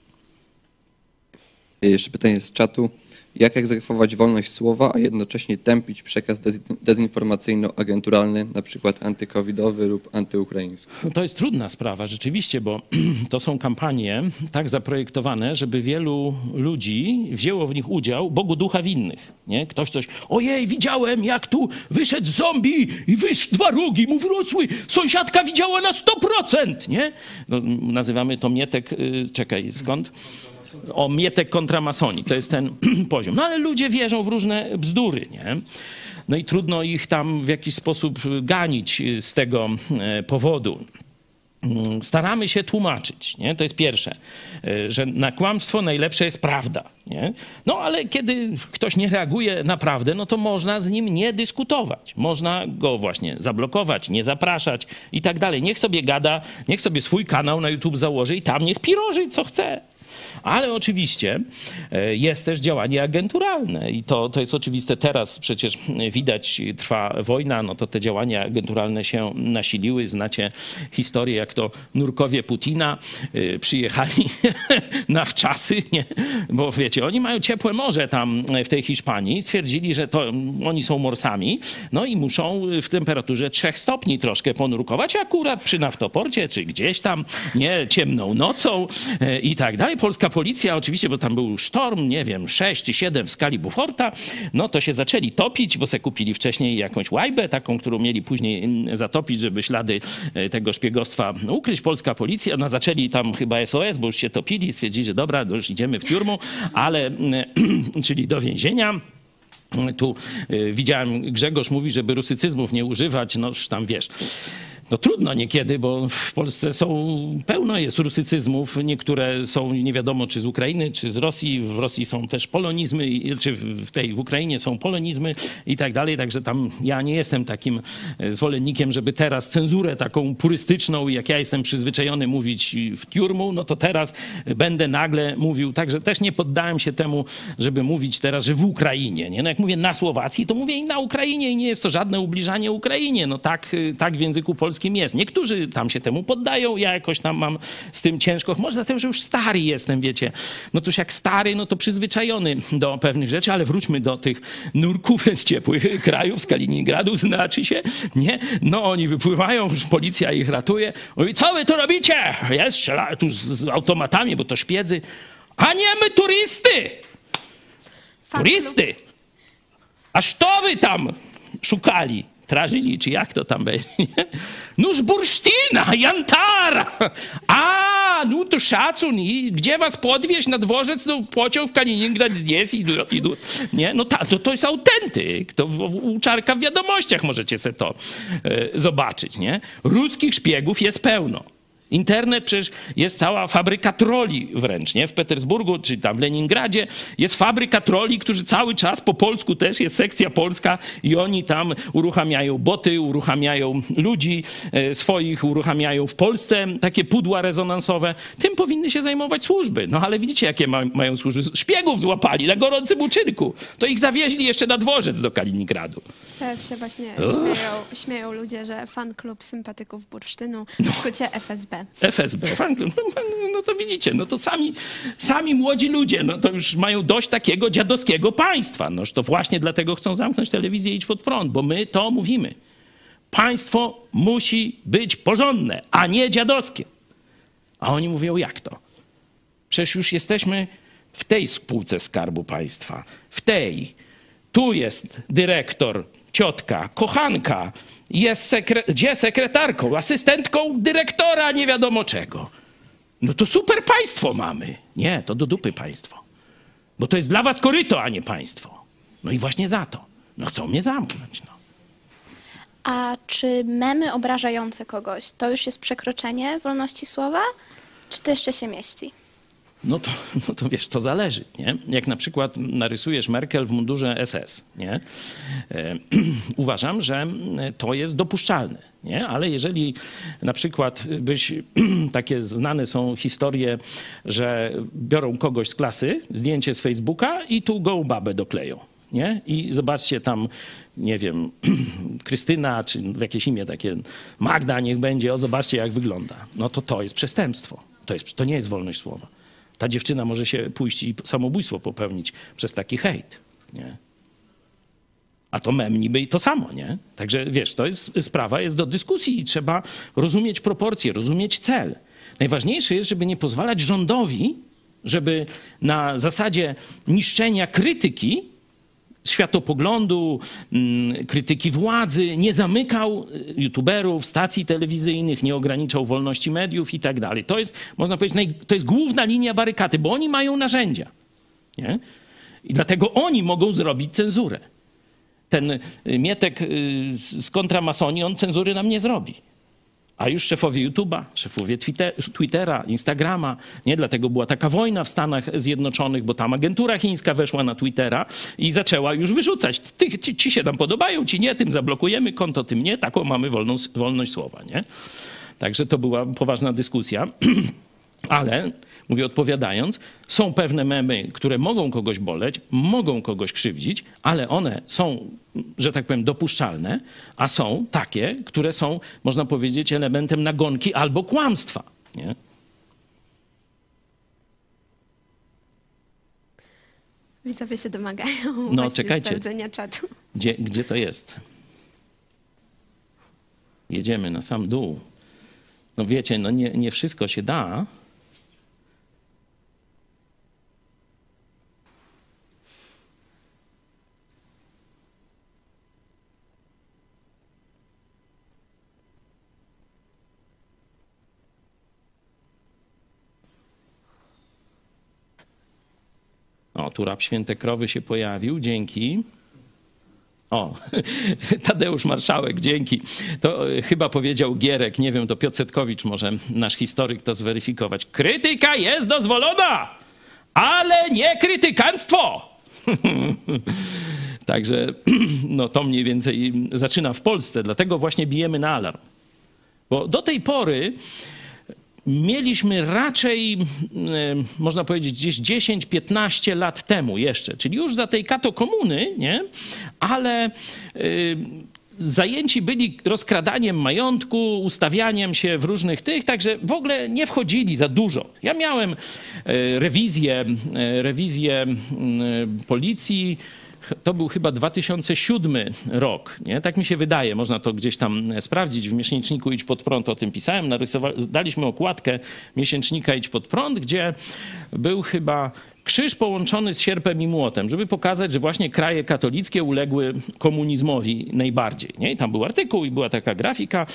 Jeszcze pytanie z czatu. Jak egzekwować wolność słowa, a jednocześnie tępić przekaz dez- dezinformacyjno-agenturalny, na przykład antykowidowy lub antyukraiński? To jest trudna sprawa rzeczywiście, bo to są kampanie tak zaprojektowane, żeby wielu ludzi wzięło w nich udział Bogu ducha winnych. Nie? Ktoś coś, ojej, widziałem jak tu wyszedł zombie i wysz dwa rogi mu wrosły, sąsiadka widziała na 100%, nie? No, nazywamy to mietek, y, czekaj, skąd? O mietek kontra masonii, to jest ten poziom. No ale ludzie wierzą w różne bzdury, nie? No i trudno ich tam w jakiś sposób ganić y, z tego e, powodu. Mm, Staramy się tłumaczyć, nie? to jest pierwsze, y, że na kłamstwo najlepsze jest prawda. Nie? No ale kiedy ktoś nie reaguje na prawdę, no to można z nim nie dyskutować. Można go właśnie zablokować, nie zapraszać i tak dalej. Niech sobie gada, niech sobie swój kanał na YouTube założy i tam niech piroży co chce. Ale oczywiście e, jest też działanie agenturalne i to, to jest oczywiste. Teraz przecież widać, trwa wojna, no to te działania agenturalne się nasiliły. Znacie historię, jak to nurkowie Putina e, przyjechali na wczasy, nie? bo wiecie, oni mają ciepłe morze tam w tej Hiszpanii. Stwierdzili, że to oni są morsami, no i muszą w temperaturze 3 stopni troszkę ponurkować, akurat przy naftoporcie, czy gdzieś tam, nie, ciemną nocą e, i tak dalej. Policja oczywiście, bo tam był sztorm, nie wiem, 6 czy 7 w skali Buforta, no to się zaczęli topić, bo se kupili wcześniej jakąś łajbę, taką, którą mieli później mm, zatopić, żeby ślady e, tego szpiegostwa ukryć. Polska policja, no zaczęli tam chyba SOS, bo już się topili, stwierdzili, że dobra, już idziemy w tiurmu, ale, mm, czyli do więzienia. Tu y, widziałem, Grzegorz mówi, żeby rusycyzmów nie używać, no tam wiesz. No trudno niekiedy, bo w Polsce są, pełno jest rusycyzmów. Niektóre są nie wiadomo, czy z Ukrainy, czy z Rosji. W Rosji są też polonizmy, czy w tej w Ukrainie są polonizmy i tak dalej. Także tam ja nie jestem takim e, zwolennikiem, żeby teraz cenzurę taką purystyczną, jak ja jestem przyzwyczajony mówić w tiurmu, no to teraz będę nagle mówił. Także też nie poddałem się temu, żeby mówić teraz, że w Ukrainie. Nie? No jak mówię na Słowacji, to mówię i na Ukrainie i nie jest to żadne ubliżanie Ukrainie. No tak, y, tak w języku polskim jest. Niektórzy tam się temu poddają, ja jakoś tam mam z tym ciężko. Może dlatego, że już stary jestem, wiecie. No toż jak stary, no to przyzwyczajony do pewnych rzeczy, ale wróćmy do tych nurków z ciepłych krajów, z Kaliningradu, znaczy się, nie? No oni wypływają, już policja ich ratuje. Mówi, co wy tu robicie? Jest, strzela tu z, z automatami, bo to szpiedzy. A nie my turysty! Turysty! A co wy tam szukali? Trażyli, czy jak to tam będzie? Noż bursztyna, jantara! A, no to szacun. I gdzie was podwieźć na dworzec? No pociąg w Kaliningrad znieść i idą. Nie? No ta, to, to jest autentyk. To u Czarka w wiadomościach możecie sobie to e, zobaczyć, nie? Ruskich szpiegów jest pełno. Internet przecież jest cała fabryka troli wręcz, nie? W Petersburgu czy tam w Leningradzie jest fabryka troli, którzy cały czas po polsku też jest sekcja polska i oni tam uruchamiają boty, uruchamiają ludzi e, swoich, uruchamiają w Polsce takie pudła rezonansowe. Tym powinny się zajmować służby. No ale widzicie, jakie ma, mają służby. Szpiegów złapali na gorącym uczynku. To ich zawieźli jeszcze na dworzec do Kaliningradu. Teraz się właśnie śmieją, śmieją ludzie, że fan klub sympatyków bursztynu, w skrócie FSB. FSB. Fan klub. No to widzicie, no to sami, sami młodzi ludzie, no to już mają dość takiego dziadowskiego państwa. Noż to właśnie dlatego chcą zamknąć telewizję i idź pod prąd, bo my to mówimy. Państwo musi być porządne, a nie dziadowskie. A oni mówią, jak to? Przecież już jesteśmy w tej spółce Skarbu Państwa. W tej. Tu jest dyrektor, ciotka, kochanka, jest sekre gdzie sekretarką, asystentką dyrektora, nie wiadomo czego. No to super państwo mamy. Nie, to do dupy państwo. Bo to jest dla was koryto, a nie państwo. No i właśnie za to. No chcą mnie zamknąć. No. A czy memy obrażające kogoś to już jest przekroczenie wolności słowa? Czy to jeszcze się mieści? No to, no to wiesz, to zależy, nie? Jak na przykład narysujesz Merkel w mundurze SS, nie? E, uważam, że to jest dopuszczalne, nie? Ale jeżeli na przykład byś, takie znane są historie, że biorą kogoś z klasy, zdjęcie z Facebooka i tu gołą babę dokleją, nie? I zobaczcie tam, nie wiem, Krystyna, czy jakieś imię takie, Magda niech będzie, o zobaczcie jak wygląda. No to to jest przestępstwo. To, jest, to nie jest wolność słowa. Ta dziewczyna może się pójść i samobójstwo popełnić przez taki hejt, nie? A to mem niby i to samo, nie? Także wiesz, to jest sprawa, jest do dyskusji i trzeba rozumieć proporcje, rozumieć cel. Najważniejsze jest, żeby nie pozwalać rządowi, żeby na zasadzie niszczenia krytyki światopoglądu, mm, krytyki władzy, nie zamykał y, youtuberów, stacji telewizyjnych, nie ograniczał wolności mediów i tak dalej. To jest, można powiedzieć, to jest główna linia barykady, bo oni mają narzędzia. Nie? I dlatego oni mogą zrobić cenzurę. Ten y, Mietek y, z kontramasonii, on cenzury nam nie zrobi. A już szefowie YouTube'a, szefowie Twittera, Instagrama, nie? Dlatego była taka wojna w Stanach Zjednoczonych, bo tam agentura chińska weszła na Twittera i zaczęła już wyrzucać. Ty, ci, ci się nam podobają, ci nie, tym zablokujemy konto, tym nie. Taką mamy wolną, wolność słowa, nie? Także to była poważna dyskusja. Ale, mówię odpowiadając, są pewne memy, które mogą kogoś boleć, mogą kogoś krzywdzić, ale one są, że tak powiem, dopuszczalne, a są takie, które są, można powiedzieć, elementem nagonki albo kłamstwa. Nie? Widzowie się domagają No, czekajcie. sprawdzenia czatu. Gdzie, gdzie to jest? Jedziemy na sam dół. No wiecie, no nie, nie wszystko się da. Tu rab Święte Krowy się pojawił, dzięki. O, Tadeusz Marszałek, dzięki. To e, chyba powiedział Gierek, nie wiem, to Piotr Setkowicz może nasz historyk to zweryfikować. Krytyka jest dozwolona, ale nie krytykanstwo. Także no, to mniej więcej zaczyna w Polsce, dlatego właśnie bijemy na alarm. Bo do tej pory mieliśmy raczej, e, można powiedzieć, gdzieś 10-15 lat temu jeszcze, czyli już za tej kato komuny, nie? ale e, zajęci byli rozkradaniem majątku, ustawianiem się w różnych tych, także w ogóle nie wchodzili za dużo. Ja miałem e, rewizję, rewizję policji, to był chyba 2007 rok, nie? tak mi się wydaje, można to gdzieś tam sprawdzić w miesięczniku Idź Pod Prąd, o tym pisałem, daliśmy okładkę miesięcznika Idź Pod Prąd, gdzie był chyba krzyż połączony z sierpem i młotem, żeby pokazać, że właśnie kraje katolickie uległy komunizmowi najbardziej. Nie? I tam był artykuł i była taka grafika.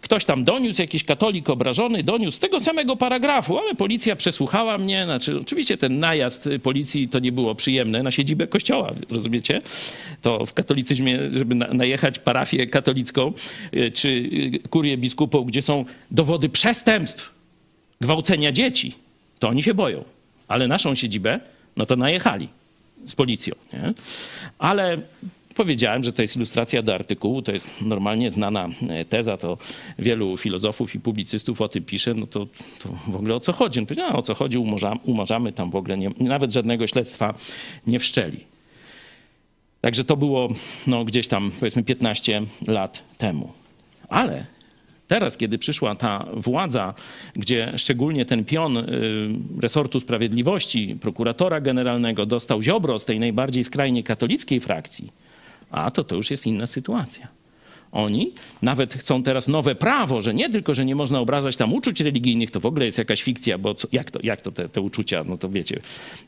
Ktoś tam doniósł, jakiś katolik obrażony, doniósł z tego samego paragrafu, ale policja przesłuchała mnie. Znaczy, oczywiście ten najazd policji to nie było przyjemne na siedzibę kościoła, rozumiecie? To w katolicyzmie, żeby najechać parafię katolicką y, czy y, kurię biskupów, gdzie są dowody przestępstw, gwałcenia dzieci, to oni się boją. Ale naszą siedzibę, no to najechali z policją. Nie? Ale powiedziałem, że to jest ilustracja do artykułu, to jest normalnie znana e, teza, to wielu filozofów i publicystów o tym pisze, no to, to w ogóle o co chodzi? No powiedziałem, o co chodzi, umarzamy tam w ogóle, nie, nawet żadnego śledztwa nie wszczeli. Także to było no, gdzieś tam powiedzmy 15 lat temu. Ale teraz, kiedy przyszła ta władza, gdzie szczególnie ten pion y, resortu sprawiedliwości, prokuratora generalnego dostał Ziobro z tej najbardziej skrajnie katolickiej frakcji, a to to już jest inna sytuacja. Oni nawet chcą teraz nowe prawo, że nie tylko, że nie można obrażać tam uczuć religijnych, to w ogóle jest jakaś fikcja, bo co, jak to, jak to te, te uczucia, no to wiecie,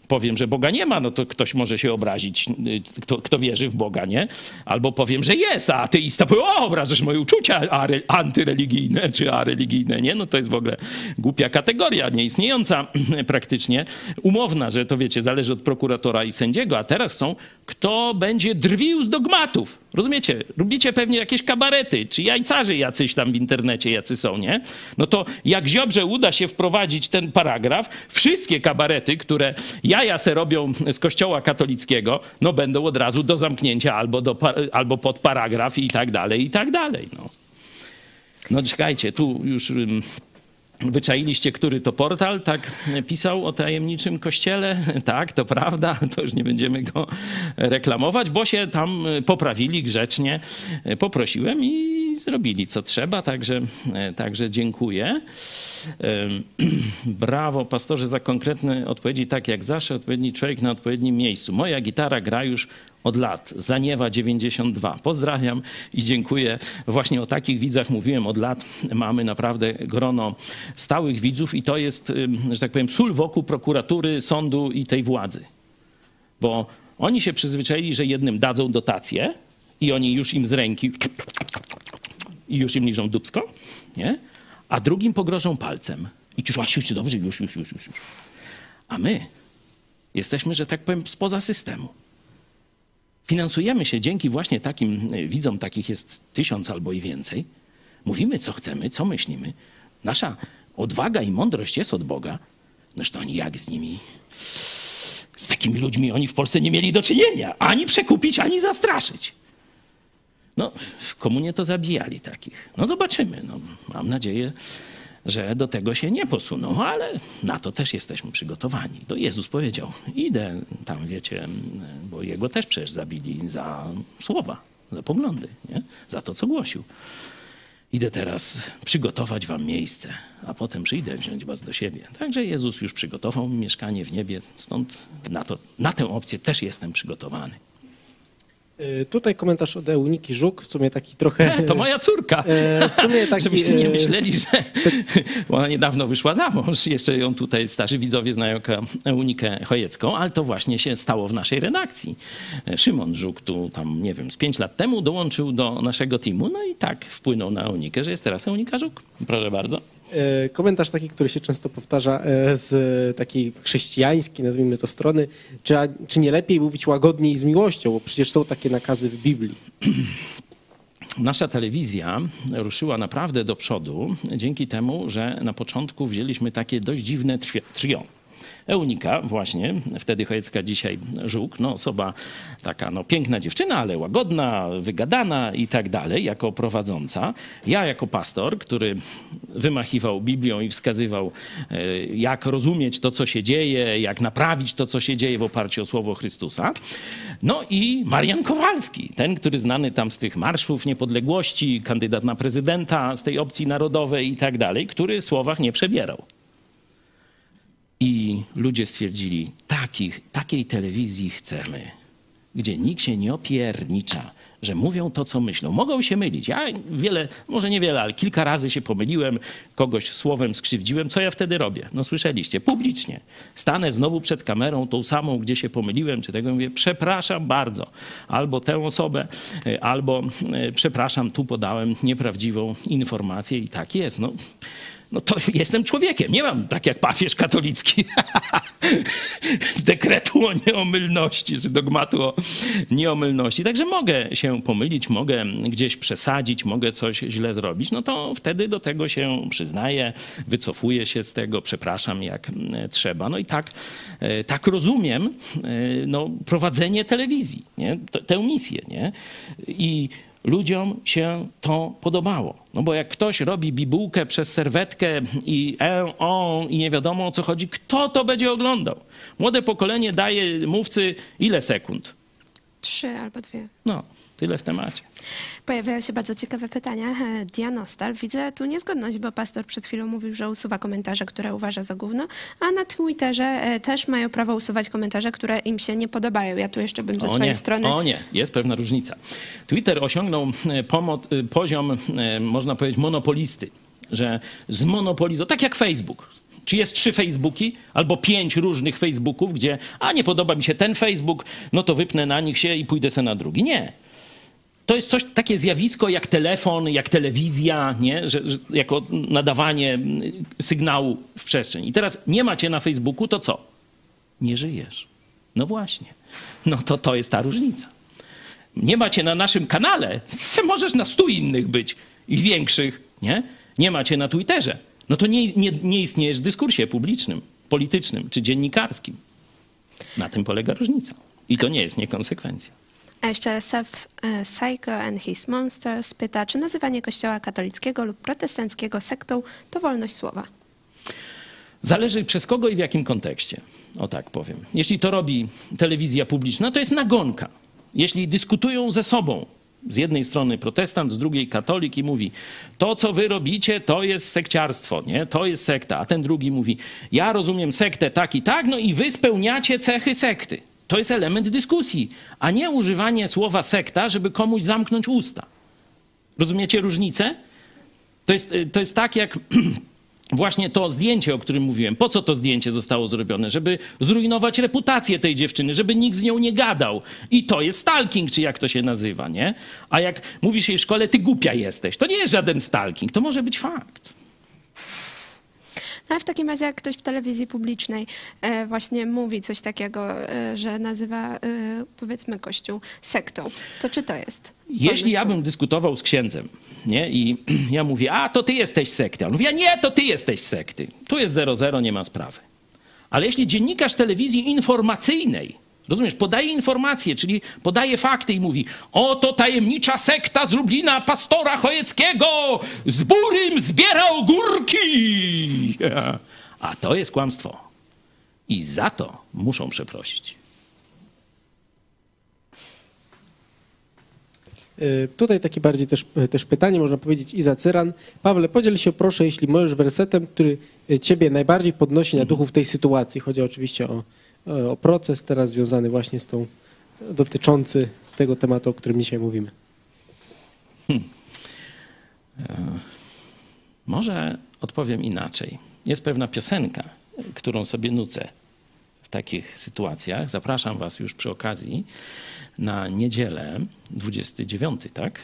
powiem, że Boga nie ma, no to ktoś może się obrazić, y, kto, kto wierzy w Boga, nie? Albo powiem, że jest, a ateista powie, o, obrażasz moje uczucia are, antyreligijne czy areligijne, nie? No to jest w ogóle głupia kategoria, nieistniejąca praktycznie, umowna, że to wiecie, zależy od prokuratora i sędziego, a teraz są, kto będzie drwił z dogmatów. Rozumiecie? Robicie pewnie jakieś kabarety, czy jajcarzy jacyś tam w internecie jacy są, nie? No to jak Ziobrze uda się wprowadzić ten paragraf, wszystkie kabarety, które jaja se robią z kościoła katolickiego, no będą od razu do zamknięcia albo, do, albo pod paragraf i tak dalej, i tak dalej, no. No czekajcie, tu już Wyczailiście, który to portal tak pisał o tajemniczym kościele? Tak, to prawda, to już nie będziemy go reklamować, bo się tam poprawili grzecznie. Poprosiłem i zrobili co trzeba, także, także dziękuję. Brawo, pastorze, za konkretne odpowiedzi, tak jak zawsze, odpowiedni człowiek na odpowiednim miejscu. Moja gitara gra już od lat. Zaniewa 92. Pozdrawiam i dziękuję. Właśnie o takich widzach mówiłem od lat. Mamy naprawdę grono stałych widzów i to jest, że tak powiem, sól wokół prokuratury, sądu i tej władzy. Bo oni się przyzwyczaili, że jednym dadzą dotację i oni już im z ręki i już im liżą dubsko, nie? A drugim pogrożą palcem. I już, już, dobrze, już, już, już, już. A my jesteśmy, że tak powiem, spoza systemu. Finansujemy się dzięki właśnie takim e, widzom, takich jest tysiąc albo i więcej. Mówimy, co chcemy, co myślimy. Nasza odwaga i mądrość jest od Boga. Zresztą oni jak z nimi, z takimi ludźmi oni w Polsce nie mieli do czynienia. Ani przekupić, ani zastraszyć. No, w komunie to zabijali takich. No zobaczymy. No, mam nadzieję, że do tego się nie posuną, ale na to też jesteśmy przygotowani. To Jezus powiedział, idę tam, wiecie, bo Jego też przecież zabili za słowa, za poglądy, nie? za to, co głosił. Idę teraz przygotować wam miejsce, a potem przyjdę wziąć was do siebie. Także Jezus już przygotował mi mieszkanie w niebie, stąd na, to, na tę opcję też jestem przygotowany. Y, Tutaj komentarz od Euniki Żuk, w sumie taki trochę... To moja córka. E, W sumie taki... Żebyście nie e, myśleli, że ona niedawno wyszła za mąż. Jeszcze ją tutaj starzy widzowie znają jako Eunikę Chojecką, ale to właśnie się stało w naszej redakcji. Szymon Żuk tu tam, nie wiem, z pięć lat temu dołączył do naszego teamu, no i tak wpłynął na Eunikę, że jest teraz Eunika Żuk. Proszę bardzo. E, Komentarz taki, który się często powtarza e, z takiej chrześcijańskiej, nazwijmy to strony, czy, czy nie lepiej mówić łagodniej z miłością, bo przecież są takie nakazy w Biblii. Nasza telewizja ruszyła naprawdę do przodu dzięki temu, że na początku wzięliśmy takie dość dziwne trio. Eunika właśnie, wtedy Chojecka, dzisiaj Żuk, no osoba taka no piękna dziewczyna, ale łagodna, wygadana i tak dalej, jako prowadząca. Ja jako pastor, który wymachiwał Biblią i wskazywał, e, jak rozumieć to, co się dzieje, jak naprawić to, co się dzieje w oparciu o Słowo Chrystusa. No i Marian Kowalski, ten, który znany tam z tych marszów niepodległości, kandydat na prezydenta z tej opcji narodowej i tak dalej, który w słowach nie przebierał. I ludzie stwierdzili, takich, takiej telewizji chcemy, gdzie nikt się nie opiernicza, że mówią to, co myślą. Mogą się mylić. Ja wiele, może niewiele, ale kilka razy się pomyliłem, kogoś słowem skrzywdziłem. Co ja wtedy robię? No słyszeliście, publicznie. Stanę znowu przed kamerą, tą samą, gdzie się pomyliłem, czy tego mówię, przepraszam bardzo. Albo tę osobę, e, albo e, przepraszam, tu podałem nieprawdziwą informację i tak jest. No, no to jestem człowiekiem. Nie mam tak jak papież katolicki dekretu o nieomylności, czy dogmatu o nieomylności. Także mogę się pomylić, mogę gdzieś przesadzić, mogę coś źle zrobić. No to wtedy do tego się przyznaję, wycofuję się z tego, przepraszam jak trzeba. No i tak, e, tak rozumiem e, no, prowadzenie telewizji, nie? Tę misję. Nie? I ludziom się to podobało. No bo jak ktoś robi bibułkę przez serwetkę i e, o i nie wiadomo o co chodzi, kto to będzie oglądał? Młode pokolenie daje mówcy ile sekund? Trzy albo dwie. No, tyle w temacie. Pojawiają się bardzo ciekawe pytania. E, Dianostal, widzę tu niezgodność, bo pastor przed chwilą mówił, że usuwa komentarze, które uważa za gówno, a na Twitterze e, też mają prawo usuwać komentarze, które im się nie podobają. Ja tu jeszcze bym ze O swojej nie, strony... o nie, jest pewna różnica. Twitter osiągnął e, poziom, można powiedzieć, monopolisty, że zmonopolizował, tak jak Facebook. Czy jest trzy Facebooki albo pięć różnych Facebooków, gdzie a nie podoba mi się ten Facebook, no to wypnę na nich się i pójdę se na drugi. Nie. To jest coś, takie zjawisko jak telefon, jak telewizja, nie? Że, że jako nadawanie sygnału w przestrzeń. I teraz nie macie na Facebooku, to co? Nie żyjesz. No właśnie. No to to jest ta różnica. Nie macie na naszym kanale, możesz na stu innych być i większych, nie? Nie macie na Twitterze. No to nie, nie, nie istniejesz w dyskursie publicznym, politycznym czy dziennikarskim. Na tym polega różnica. I to nie jest niekonsekwencja. A jeszcze Self e, Psycho and His Monsters pyta, czy nazywanie kościoła katolickiego lub protestanckiego sektą to wolność słowa? Zależy przez kogo i w jakim kontekście. O tak powiem. Jeśli to robi telewizja publiczna, to jest nagonka. Jeśli dyskutują ze sobą, z jednej strony protestant, z drugiej katolik i mówi, to co wy robicie, to jest sekciarstwo, nie? to jest sekta. A ten drugi mówi, ja rozumiem sektę tak i tak, no i wy spełniacie cechy sekty. To jest element dyskusji, a nie używanie słowa sekta, żeby komuś zamknąć usta. Rozumiecie różnicę? To jest, y, to jest tak jak właśnie to zdjęcie, o którym mówiłem. Po co to zdjęcie zostało zrobione? Żeby zrujnować reputację tej dziewczyny, żeby nikt z nią nie gadał. I to jest stalking, czy jak to się nazywa, nie? A jak mówisz jej w szkole, ty głupia jesteś, to nie jest żaden stalking, to może być fakt. No ale w takim razie, jak ktoś w telewizji publicznej e, właśnie mówi coś takiego, e, że nazywa e, powiedzmy kościół sektą, to czy to jest? Jeśli ja bym dyskutował z księdzem, nie? I ja mówię, a to ty jesteś sekty. On mówi, a nie, to ty jesteś sekty. Tu jest 0-0, nie ma sprawy. Ale jeśli dziennikarz telewizji informacyjnej, rozumiesz, podaje informacje, czyli podaje fakty i mówi, oto tajemnicza sekta z Lublina pastora Chojeckiego z Burym zbiera ogórki. A to jest kłamstwo. I za to muszą przeprosić. Y, Tutaj takie bardziej też, też pytanie, można powiedzieć, Iza Cyran. Pawle, podziel się proszę, jeśli możesz, wersetem, który y, ciebie najbardziej podnosi na duchu w tej sytuacji. Chodzi oczywiście o, o proces teraz związany właśnie z tą, dotyczący tego tematu, o którym dzisiaj mówimy. Może odpowiem inaczej. Jest pewna piosenka, którą sobie nucę w takich sytuacjach. Zapraszam Was już przy okazji na niedzielę 29, tak?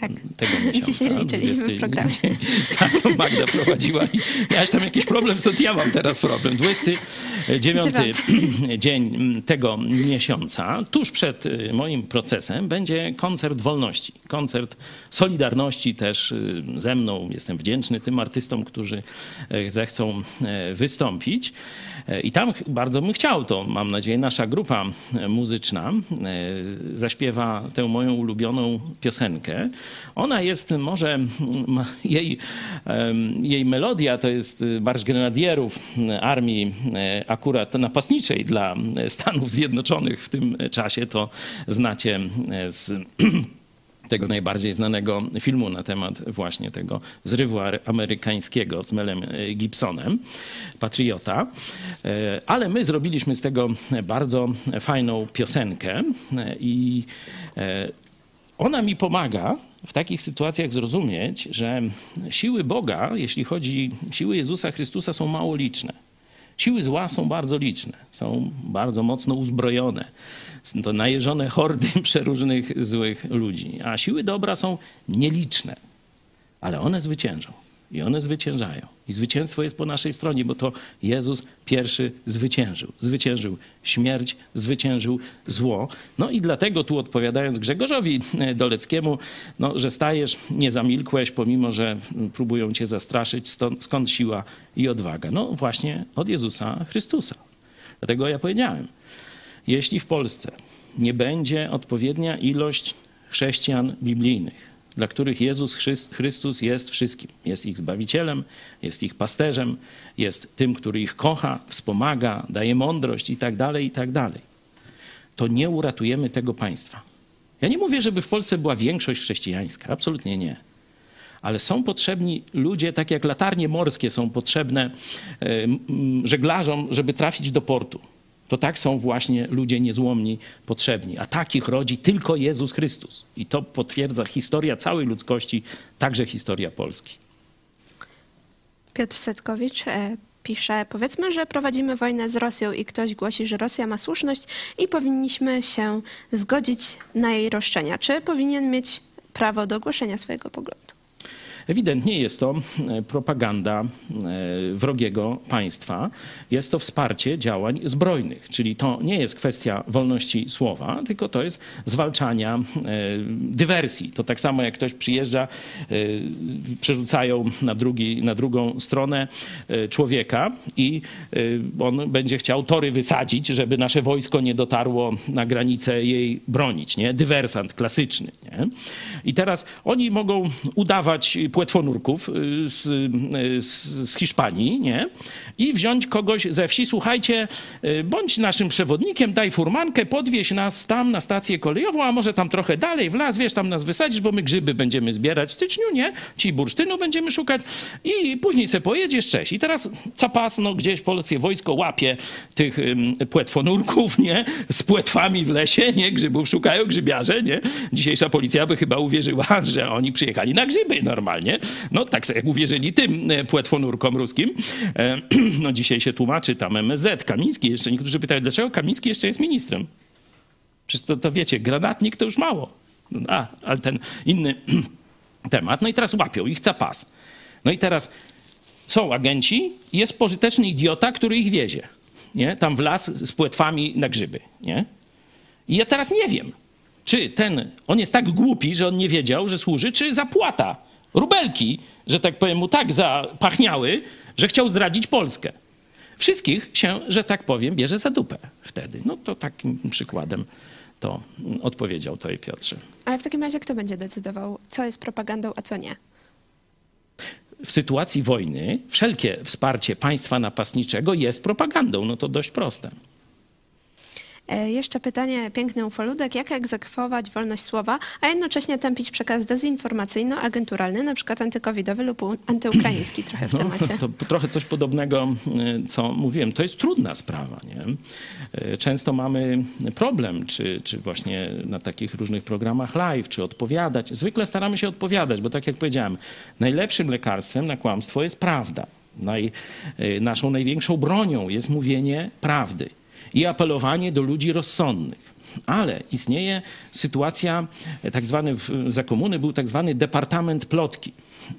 Tak. Tego miesiąca. Dzisiaj liczyliśmy w programie. Tak, to Magda prowadziła i miałeś tam jakiś problem, stąd ja mam teraz problem. 29 dzień tego miesiąca, tuż przed y, moim procesem, będzie koncert wolności. Koncert Solidarności też y, ze mną. Jestem wdzięczny tym artystom, którzy y, zechcą y, wystąpić. Y, I tam bardzo bym chciał, to mam nadzieję nasza grupa y, muzyczna y, zaśpiewa tę moją ulubioną piosenkę. Ona jest może, jej, jej melodia to jest Marsz Grenadierów Armii akurat napastniczej dla Stanów Zjednoczonych w tym czasie, to znacie z tego najbardziej znanego filmu na temat właśnie tego zrywu amerykańskiego z Melem e, Gibsonem, Patriota. E, Ale my zrobiliśmy z tego bardzo fajną piosenkę e, i ona mi pomaga w takich sytuacjach zrozumieć, że siły Boga, jeśli chodzi siły Jezusa Chrystusa są mało liczne. Siły zła są bardzo liczne, są bardzo mocno uzbrojone. To najeżone hordy przeróżnych złych ludzi. A siły dobra są nieliczne, ale one zwyciężą. I one zwyciężają. I zwycięstwo jest po naszej stronie, bo to Jezus pierwszy zwyciężył. Zwyciężył śmierć, zwyciężył zło. No i dlatego tu odpowiadając Grzegorzowi Doleckiemu, no, że stajesz, nie zamilkłeś, pomimo że próbują cię zastraszyć, stąd, skąd siła i odwaga? No właśnie od Jezusa Chrystusa. Dlatego ja powiedziałem, jeśli w Polsce nie będzie odpowiednia ilość chrześcijan biblijnych, dla których Jezus Chrystus jest wszystkim. Jest ich zbawicielem, jest ich pasterzem, jest tym, który ich kocha, wspomaga, daje mądrość i tak dalej, i tak dalej. To nie uratujemy tego państwa. Ja nie mówię, żeby w Polsce była większość chrześcijańska, absolutnie nie. Ale są potrzebni ludzie, tak jak latarnie morskie są potrzebne e, żeglarzom, żeby trafić do portu to tak są właśnie ludzie niezłomni potrzebni. A takich rodzi tylko Jezus Chrystus. I to potwierdza historia całej ludzkości, także historia Polski. Piotr Setkowicz e, pisze: Powiedzmy, że prowadzimy wojnę z Rosją i ktoś głosi, że Rosja ma słuszność i powinniśmy się zgodzić na jej roszczenia. Czy powinien mieć prawo do głoszenia swojego poglądu? Ewidentnie jest to e, propaganda e, wrogiego państwa. Jest to wsparcie działań zbrojnych, czyli to nie jest kwestia wolności słowa, tylko to jest zwalczania e, dywersji. To tak samo jak ktoś przyjeżdża, przerzucają na, drugi, na drugą stronę człowieka i on będzie chciał tory wysadzić, żeby nasze wojsko nie dotarło na granicę jej bronić. Nie? Dywersant klasyczny. Nie? I teraz oni mogą udawać płetwonurków y, z, y, z, z Hiszpanii, nie? I wziąć kogoś ze wsi, słuchajcie, y, bądź naszym przewodnikiem, daj furmankę, podwieź nas tam na stację kolejową, a może tam trochę dalej w las, wiesz, tam nas wysadzisz, bo my grzyby będziemy zbierać w styczniu, nie? Ci bursztynu będziemy szukać i później se pojedziesz, cześć. I teraz capas, no gdzieś polskie wojsko łapie tych płetwonurków, nie? Z płetwami w lesie, nie? Grzybów szukają grzybiarze, nie? Dzisiejsza policja by chyba uwierzyła, że oni przyjechali na grzyby normalnie No tak jak uwierzyli tym e, płetwonurkom ruskim. E, no dzisiaj się tłumaczy tam MSZ, Kamiński jeszcze. Niektórzy pytają, dlaczego Kamiński jeszcze jest ministrem? Przecież to, to wiecie, granatnik to już mało. A, ale ten inny temat. No i teraz łapią ich pas. No i teraz są agenci jest pożyteczny idiota, który ich wiezie. Nie? Tam w las z płetwami na grzyby. Nie? I ja teraz nie wiem, czy ten, on jest tak głupi, że on nie wiedział, że służy, czy zapłata rubelki, że tak powiem, mu tak zapachniały, że chciał zdradzić Polskę. Wszystkich się, że tak powiem, bierze za dupę wtedy. No to takim przykładem to odpowiedział to Piotrze. Ale w takim razie kto będzie decydował, co jest propagandą, a co nie? W sytuacji wojny wszelkie wsparcie państwa napastniczego jest propagandą. No to dość proste. E, jeszcze pytanie, piękny ufoludek, jak egzekwować wolność słowa, a jednocześnie tępić przekaz dezinformacyjno-agenturalny, na przykład antykowidowy lub antyukraiński trochę w no, temacie? To, to trochę coś podobnego, e, co mówiłem. To jest trudna sprawa. Nie? E, często mamy problem, czy, czy właśnie na takich różnych programach live, czy odpowiadać. Zwykle staramy się odpowiadać, bo tak jak powiedziałem, najlepszym lekarstwem na kłamstwo jest prawda. Naj, naszą największą bronią jest mówienie prawdy i apelowanie do ludzi rozsądnych. Ale istnieje sytuacja, tak zwany za komuny był tak zwany departament plotki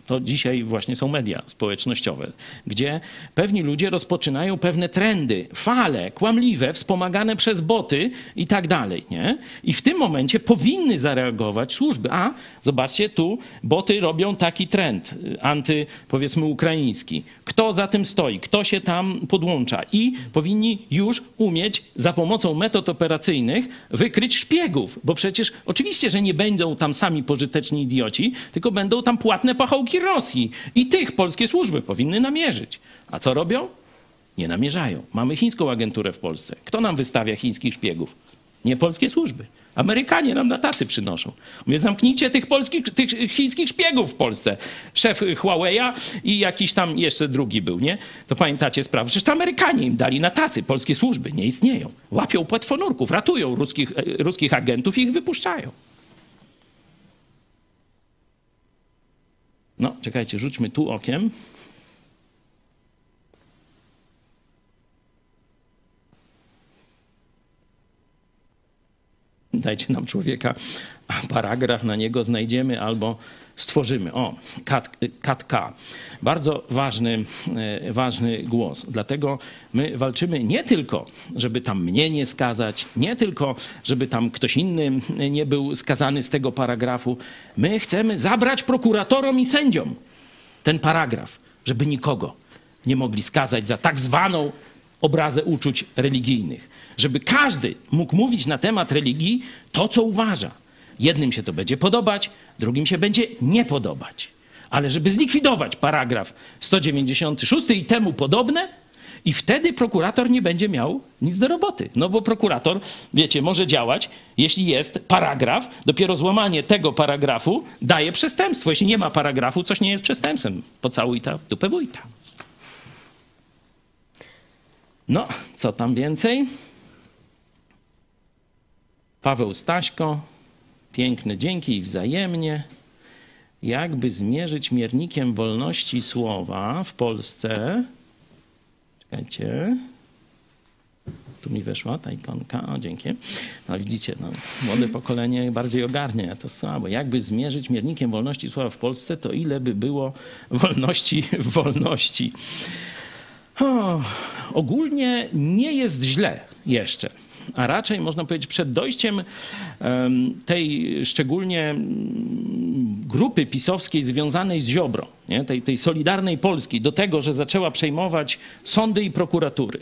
to dzisiaj właśnie są media społecznościowe, gdzie pewni ludzie rozpoczynają pewne trendy, fale kłamliwe, wspomagane przez boty i tak dalej. Nie? I w tym momencie powinny zareagować służby. A, zobaczcie, tu boty robią taki trend anty, powiedzmy, ukraiński. Kto za tym stoi? Kto się tam podłącza? I powinni już umieć za pomocą metod operacyjnych wykryć szpiegów, bo przecież oczywiście, że nie będą tam sami pożyteczni idioci, tylko będą tam płatne pachołki pachołki Rosji. I tych polskie służby powinny namierzyć. A co robią? Nie namierzają. Mamy chińską agenturę w Polsce. Kto nam wystawia chińskich szpiegów? Nie polskie służby. Amerykanie nam na tacy przynoszą. Mówię, zamknijcie tych, polskich, tych chińskich szpiegów w Polsce. Szef Huawei'a i jakiś tam jeszcze drugi był, nie? To pamiętacie sprawę. Przecież to Amerykanie im dali na tacy. Polskie służby nie istnieją. Łapią płetwonurków, ratują ruskich, e, ruskich agentów i ich wypuszczają. No, czekajcie, rzućmy tu okiem. dajcie nam człowieka, a paragraf na niego znajdziemy albo stworzymy. O, Kat, Kat K. Bardzo ważny, e, ważny głos. Dlatego my walczymy nie tylko, żeby tam mnie nie skazać, nie tylko, żeby tam ktoś inny nie był skazany z tego paragrafu. My chcemy zabrać prokuratorom i sędziom ten paragraf, żeby nikogo nie mogli skazać za tak zwaną obrazę uczuć religijnych. Żeby każdy mógł mówić na temat religii to, co uważa. Jednym się to będzie podobać, drugim się będzie nie podobać. Ale żeby zlikwidować paragraf 196 i temu podobne, i wtedy prokurator nie będzie miał nic do roboty. No bo prokurator, wiecie, może działać, jeśli jest paragraf, dopiero złamanie tego paragrafu daje przestępstwo. Jeśli nie ma paragrafu, coś nie jest przestępstwem. Pocałuj ta dupę wójta. No, co tam więcej? Paweł Staśko, piękne dzięki i wzajemnie. Jakby zmierzyć miernikiem wolności słowa w Polsce. Czekajcie. Tu mi weszła ta ikonka. O, dzięki. No widzicie, no, młode pokolenie bardziej ogarnia to słabo. Jakby zmierzyć miernikiem wolności słowa w Polsce, to ile by było wolności w wolności. O, ogólnie nie jest źle jeszcze, a raczej można powiedzieć przed dojściem em, tej szczególnie mm, grupy pisowskiej związanej z Ziobro, nie? Tej, tej Solidarnej Polski, do tego, że zaczęła przejmować sądy i prokuratury.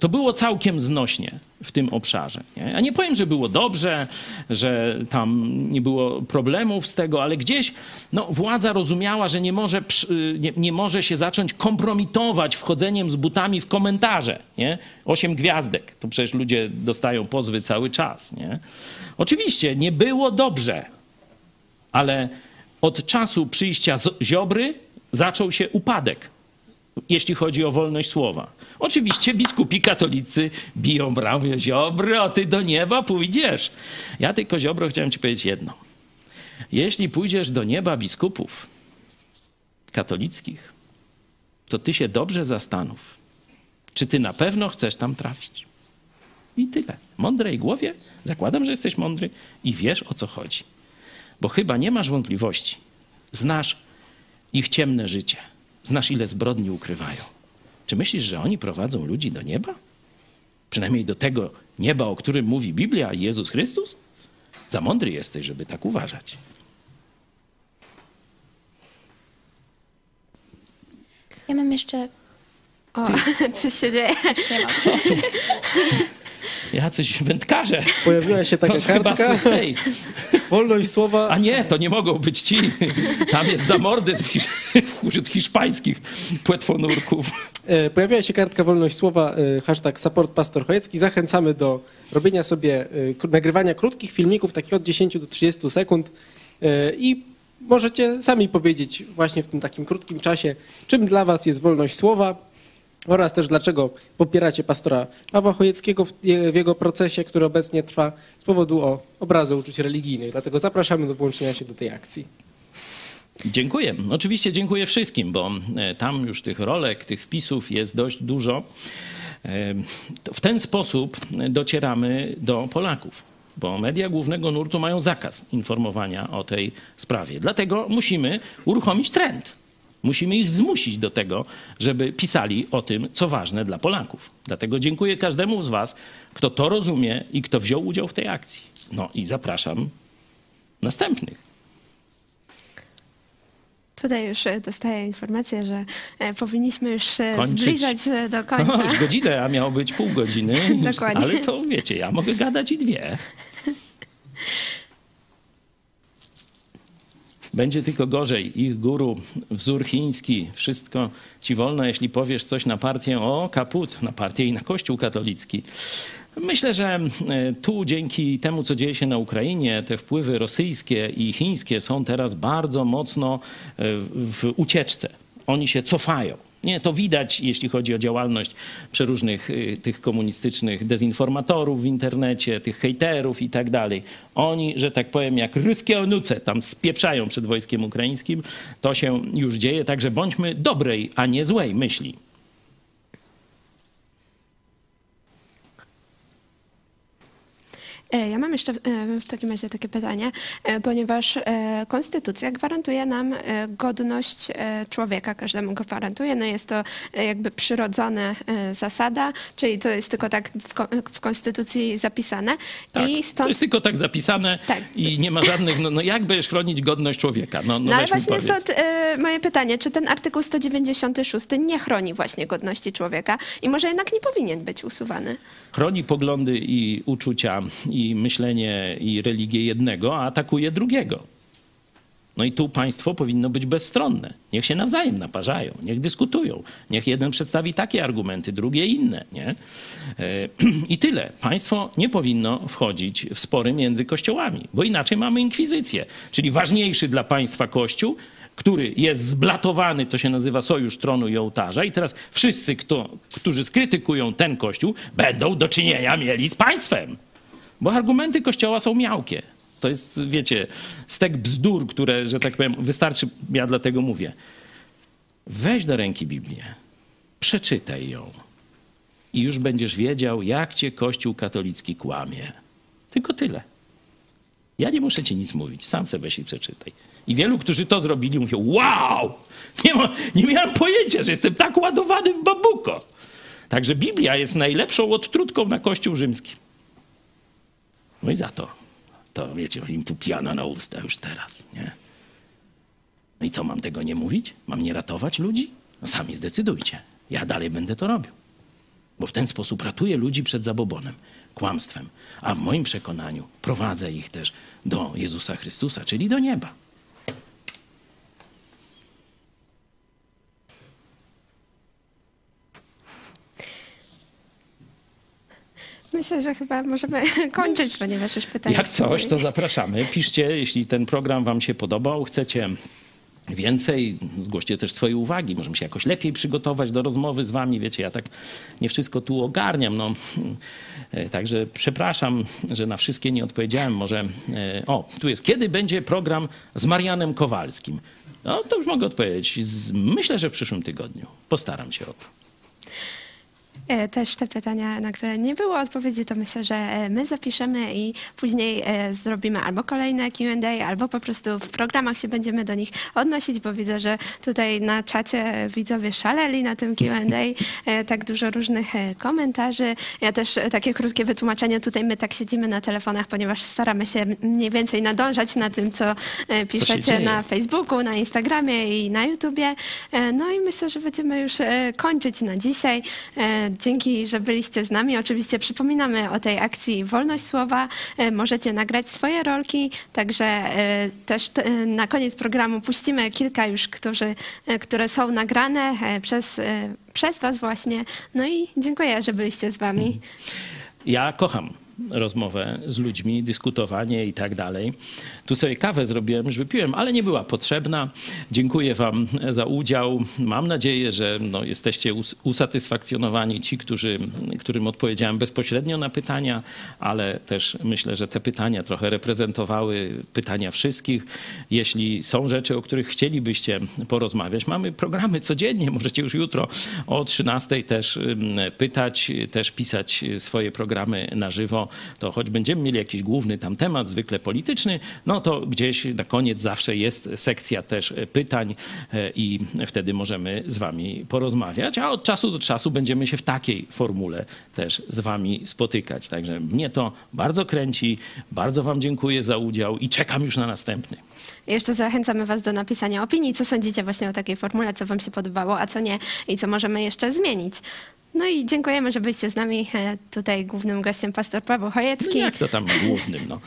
To było całkiem znośnie w tym obszarze. Nie? Ja nie powiem, że było dobrze, że tam nie było problemów z tego, ale gdzieś no, władza rozumiała, że nie może, nie, nie może się zacząć kompromitować wchodzeniem z butami w komentarze. Nie? Osiem gwiazdek. To przecież ludzie dostają pozwy cały czas. Nie? Oczywiście nie było dobrze, ale od czasu przyjścia z- Ziobry zaczął się upadek jeśli chodzi o wolność słowa. Oczywiście biskupi katolicy biją brawo, Ziobro, ty do nieba pójdziesz. Ja tylko, Ziobro, chciałem ci powiedzieć jedno. Jeśli pójdziesz do nieba biskupów katolickich, to ty się dobrze zastanów, czy ty na pewno chcesz tam trafić. I tyle. Mądrej głowie, zakładam, że jesteś mądry i wiesz, o co chodzi. Bo chyba nie masz wątpliwości. Znasz ich ciemne życie. Znasz, ile zbrodni ukrywają. Czy myślisz, że oni prowadzą ludzi do nieba? Przynajmniej do tego nieba, o którym mówi Biblia i Jezus Chrystus? Za mądry jesteś, żeby tak uważać. Ja mam jeszcze... O, coś się dzieje. Nie mam. Jacyś wędkarze. Pojawiła się taka To chyba kartka, wolność słowa. A nie, to nie mogą być ci. Tam jest zamordyzm wśród hiszpańskich płetwonurków. E, Pojawiła się kartka wolność słowa, e, hashtag support pastor Chojecki. Zachęcamy do robienia sobie, e, nagrywania krótkich filmików, takich od 10 do 30 sekund i możecie sami powiedzieć właśnie w tym takim krótkim czasie, czym dla was jest wolność słowa oraz też dlaczego popieracie pastora Pawła Chojeckiego w, je- w jego procesie, który obecnie trwa z powodu o obrazy uczuć religijnych. Dlatego zapraszamy do włączenia się do tej akcji. Dziękuję. Oczywiście dziękuję wszystkim, bo e, tam już tych rolek, tych wpisów jest dość dużo. E, W ten sposób docieramy do Polaków, bo media głównego nurtu mają zakaz informowania o tej sprawie. Dlatego musimy uruchomić trend. Musimy ich zmusić do tego, żeby pisali o tym, co ważne dla Polaków. Dlatego dziękuję każdemu z Was, kto to rozumie i kto wziął udział w tej akcji. No i zapraszam następnych. Tutaj już e, dostaję informację, że e, powinniśmy już e, Kończyć. zbliżać się do No, końca. już godzinę, a miało być pół godziny. Dokładnie. Ale to wiecie, ja mogę gadać i dwie. Będzie tylko gorzej. Ich guru, wzór chiński, wszystko ci wolno, jeśli powiesz coś na partię, o kaput, na partię i na Kościół katolicki. Myślę, że e, tu dzięki temu, co dzieje się na Ukrainie, te wpływy rosyjskie i chińskie są teraz bardzo mocno e, w ucieczce. Oni się cofają. Nie, to widać, jeśli chodzi o działalność przeróżnych y, tych komunistycznych dezinformatorów w internecie, tych hejterów i tak dalej. Oni, że tak powiem, jak ruskie onuce tam spieprzają przed wojskiem ukraińskim. To się już dzieje, także bądźmy dobrej, a nie złej myśli. Ja mam jeszcze e, w takim razie takie pytanie, e, ponieważ e, konstytucja gwarantuje nam e, godność e, człowieka, każdemu gwarantuje. No jest to e, jakby przyrodzona e, zasada, czyli to jest tylko tak w, ko- w konstytucji zapisane. Tak, I To stąd jest tylko tak zapisane Tak. i nie ma żadnych, no, no jak będziesz chronić godność człowieka? No, no, No ale właśnie powiedz. stąd e, moje pytanie, czy ten artykuł 196 nie chroni właśnie godności człowieka i może jednak nie powinien być usuwany? Chroni poglądy i uczucia i myślenie i religię jednego, a atakuje drugiego. No i tu państwo powinno być bezstronne. Niech się nawzajem naparzają, niech dyskutują. Niech jeden przedstawi takie argumenty, drugie inne. Nie? E, I tyle. Państwo nie powinno wchodzić w spory między kościołami, bo inaczej mamy inkwizycję. Czyli ważniejszy dla państwa kościół, który jest zblatowany, to się nazywa sojusz tronu i ołtarza. I teraz wszyscy, kto, którzy skrytykują ten kościół, będą do czynienia mieli z państwem. Bo argumenty kościoła są miałkie. To jest, wiecie, stek bzdur, które, że tak powiem, wystarczy, ja dlatego mówię. Weź do ręki Biblię, przeczytaj ją i już będziesz wiedział, jak cię Kościół katolicki kłamie. Tylko tyle. Ja nie muszę ci nic mówić, sam sobie weź i przeczytaj. I wielu, którzy to zrobili, mówią, wow, nie, ma, nie miałem pojęcia, że jestem tak ładowany w babuko. Także Biblia jest najlepszą odtrutką na Kościół rzymski. No i za to, to wiecie, im tu piano na usta już teraz, nie? No i co, mam tego nie mówić? Mam nie ratować ludzi? No sami zdecydujcie. Ja dalej będę to robił. Bo w ten sposób ratuję ludzi przed zabobonem, kłamstwem. A w moim przekonaniu prowadzę ich też do Jezusa Chrystusa, czyli do nieba. Myślę, że chyba możemy kończyć, ponieważ już pytania Jak coś, to zapraszamy. Piszcie, jeśli ten program Wam się podobał, chcecie więcej, zgłoście też swoje uwagi. Możemy się jakoś lepiej przygotować do rozmowy z Wami. Wiecie, ja tak nie wszystko tu ogarniam. No. E, Także przepraszam, że na wszystkie nie odpowiedziałem. Może, e, o, tu jest. Kiedy będzie program z Marianem Kowalskim? No, to już mogę odpowiedzieć. Myślę, że w przyszłym tygodniu. Postaram się o to. E, Też te pytania, na które nie było odpowiedzi, to myślę, że e, my zapiszemy i później e, zrobimy albo kolejne Q&A, albo po prostu w programach się będziemy do nich odnosić, bo widzę, że tutaj na czacie widzowie szaleli na tym Q&A, tak dużo różnych komentarzy. Ja też takie krótkie wytłumaczenie, tutaj my tak siedzimy na telefonach, ponieważ staramy się mniej więcej nadążać na tym, co piszecie dzieje. na Facebooku, na Instagramie i na YouTubie. No i myślę, że będziemy już kończyć na dzisiaj. Dzięki, że byliście z nami. Oczywiście przypominamy o tej akcji Wolność Słowa. E, Możecie nagrać swoje rolki, także e, też na koniec programu puścimy kilka już, którzy, e, które są nagrane przez, przez Was właśnie. No i dziękuję, że byliście z Wami. Ja kocham rozmowę z ludźmi, dyskutowanie i tak dalej. Tu sobie kawę zrobiłem, już wypiłem, ale nie była potrzebna. Dziękuję Wam za udział. Mam nadzieję, że no, jesteście us- usatysfakcjonowani ci, którzy, którym odpowiedziałem bezpośrednio na pytania, ale też myślę, że te pytania trochę reprezentowały pytania wszystkich. Jeśli są rzeczy, o których chcielibyście porozmawiać, mamy programy codziennie, możecie już jutro o 13 też pytać, też pisać swoje programy na żywo. To choć będziemy mieli jakiś główny tam temat, zwykle polityczny, no to gdzieś na koniec zawsze jest sekcja też pytań e, i wtedy możemy z wami porozmawiać, a od czasu do czasu będziemy się w takiej formule też z wami spotykać. Także mnie to bardzo kręci, bardzo wam dziękuję za udział i czekam już na następny. Jeszcze zachęcamy Was do napisania opinii, co sądzicie właśnie o takiej formule, co Wam się podobało, a co nie i co możemy jeszcze zmienić. No i dziękujemy, że byliście z nami. E, Tutaj głównym gościem pastor Paweł No Chojecki. jak to tam głównym? No,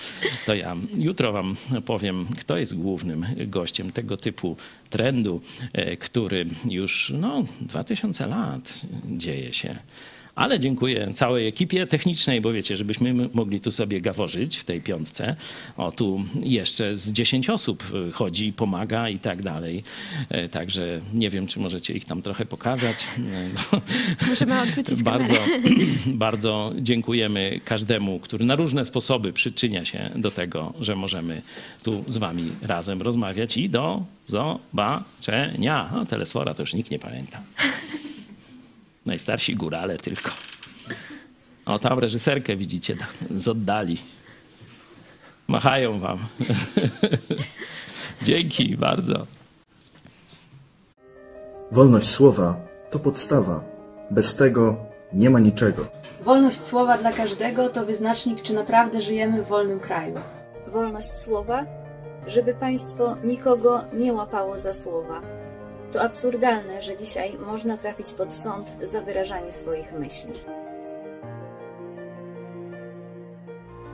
to ja jutro wam powiem, kto jest głównym gościem tego typu trendu, e, który już no, 2000 lat dzieje się. Ale dziękuję całej ekipie technicznej, bo wiecie, żebyśmy mogli tu sobie gaworzyć w tej piątce. O, tu jeszcze z 10 osób e, chodzi, pomaga i tak dalej. E, Także nie wiem, czy możecie ich tam trochę pokazać. E, bo- Możemy odwrócić bardzo, bardzo dziękujemy każdemu, który na różne sposoby przyczynia się do tego, że możemy tu z wami razem rozmawiać i do zobaczenia. O, telesfora to już nikt nie pamięta. Najstarsi górale tylko. O, tam reżyserkę widzicie z oddali. Machają wam. Dzięki bardzo. Wolność słowa to podstawa. Bez tego nie ma niczego. Wolność słowa dla każdego to wyznacznik, czy naprawdę żyjemy w wolnym kraju. wolność słowa, żeby państwo nikogo nie łapało za słowa. To absurdalne, że dzisiaj można trafić pod sąd za wyrażanie swoich myśli.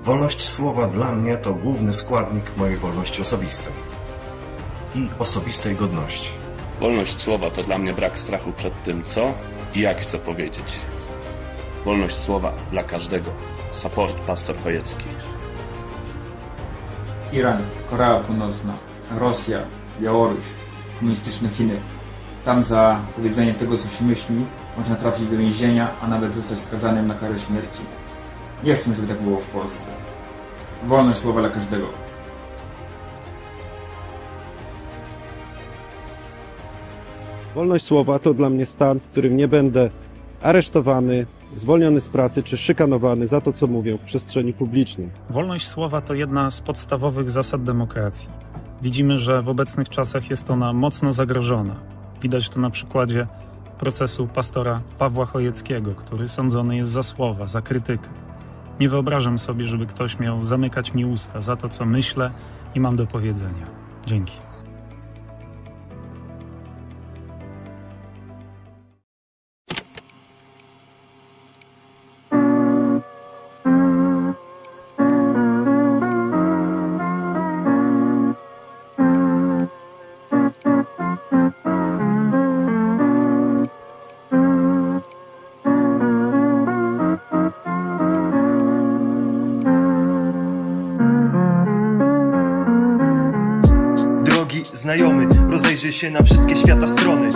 Wolność słowa dla mnie to główny składnik mojej wolności osobistej i osobistej godności. Wolność słowa to dla mnie brak strachu przed tym, co i jak chcę powiedzieć. Wolność słowa dla każdego. Support Pastor Chojecki. Iran, Korea Północna, Rosja, Białoruś, komunistyczne Chiny. Tam za powiedzenie tego, co się myśli, można trafić do więzienia, a nawet zostać skazanym na karę śmierci. Nie chcę, żeby tak było w Polsce. Wolność słowa dla każdego. Wolność słowa to dla mnie stan, w którym nie będę aresztowany, zwolniony z pracy czy szykanowany za to, co mówię w przestrzeni publicznej. Wolność słowa to jedna z podstawowych zasad demokracji. Widzimy, że w obecnych czasach jest ona mocno zagrożona. Widać to na przykładzie procesu pastora Pawła Chojeckiego, który sądzony jest za słowa, za krytykę. Nie wyobrażam sobie, żeby ktoś miał zamykać mi usta za to, co myślę i mam do powiedzenia. Dzięki. Się na wszystkie świata strony.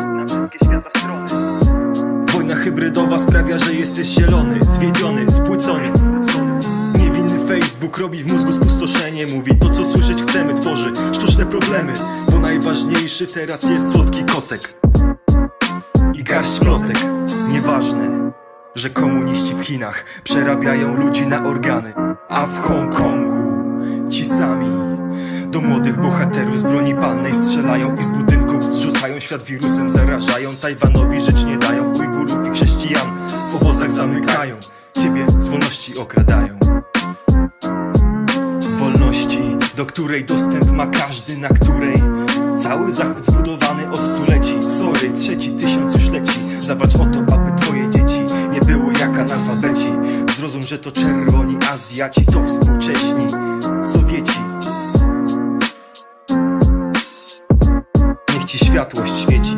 Wojna hybrydowa sprawia, że jesteś zielony, zwiedziony, spłycony. Niewinny Facebook robi w mózgu spustoszenie Mówi to co słyszeć chcemy, tworzy sztuczne problemy Bo najważniejszy teraz jest słodki kotek I garść plotek Nieważne, że komuniści w Chinach Przerabiają ludzi na organy A w Hongkongu ci sami do młodych bohaterów z broni palnej strzelają i z budynków zrzucają świat wirusem, zarażają Tajwanowi żyć nie dają, Ujgurów i chrześcijan w obozach zamykają, ciebie z wolności okradają. Wolności, do której dostęp ma każdy, na której cały zachód zbudowany od stuleci. Sorry, trzeci tysiąc już leci, zawalcz o to, aby twoje dzieci nie było jak analfabeci. Zrozum, że to czerwoni Azjaci, to współcześni Sowieci. Ci światłość świeci.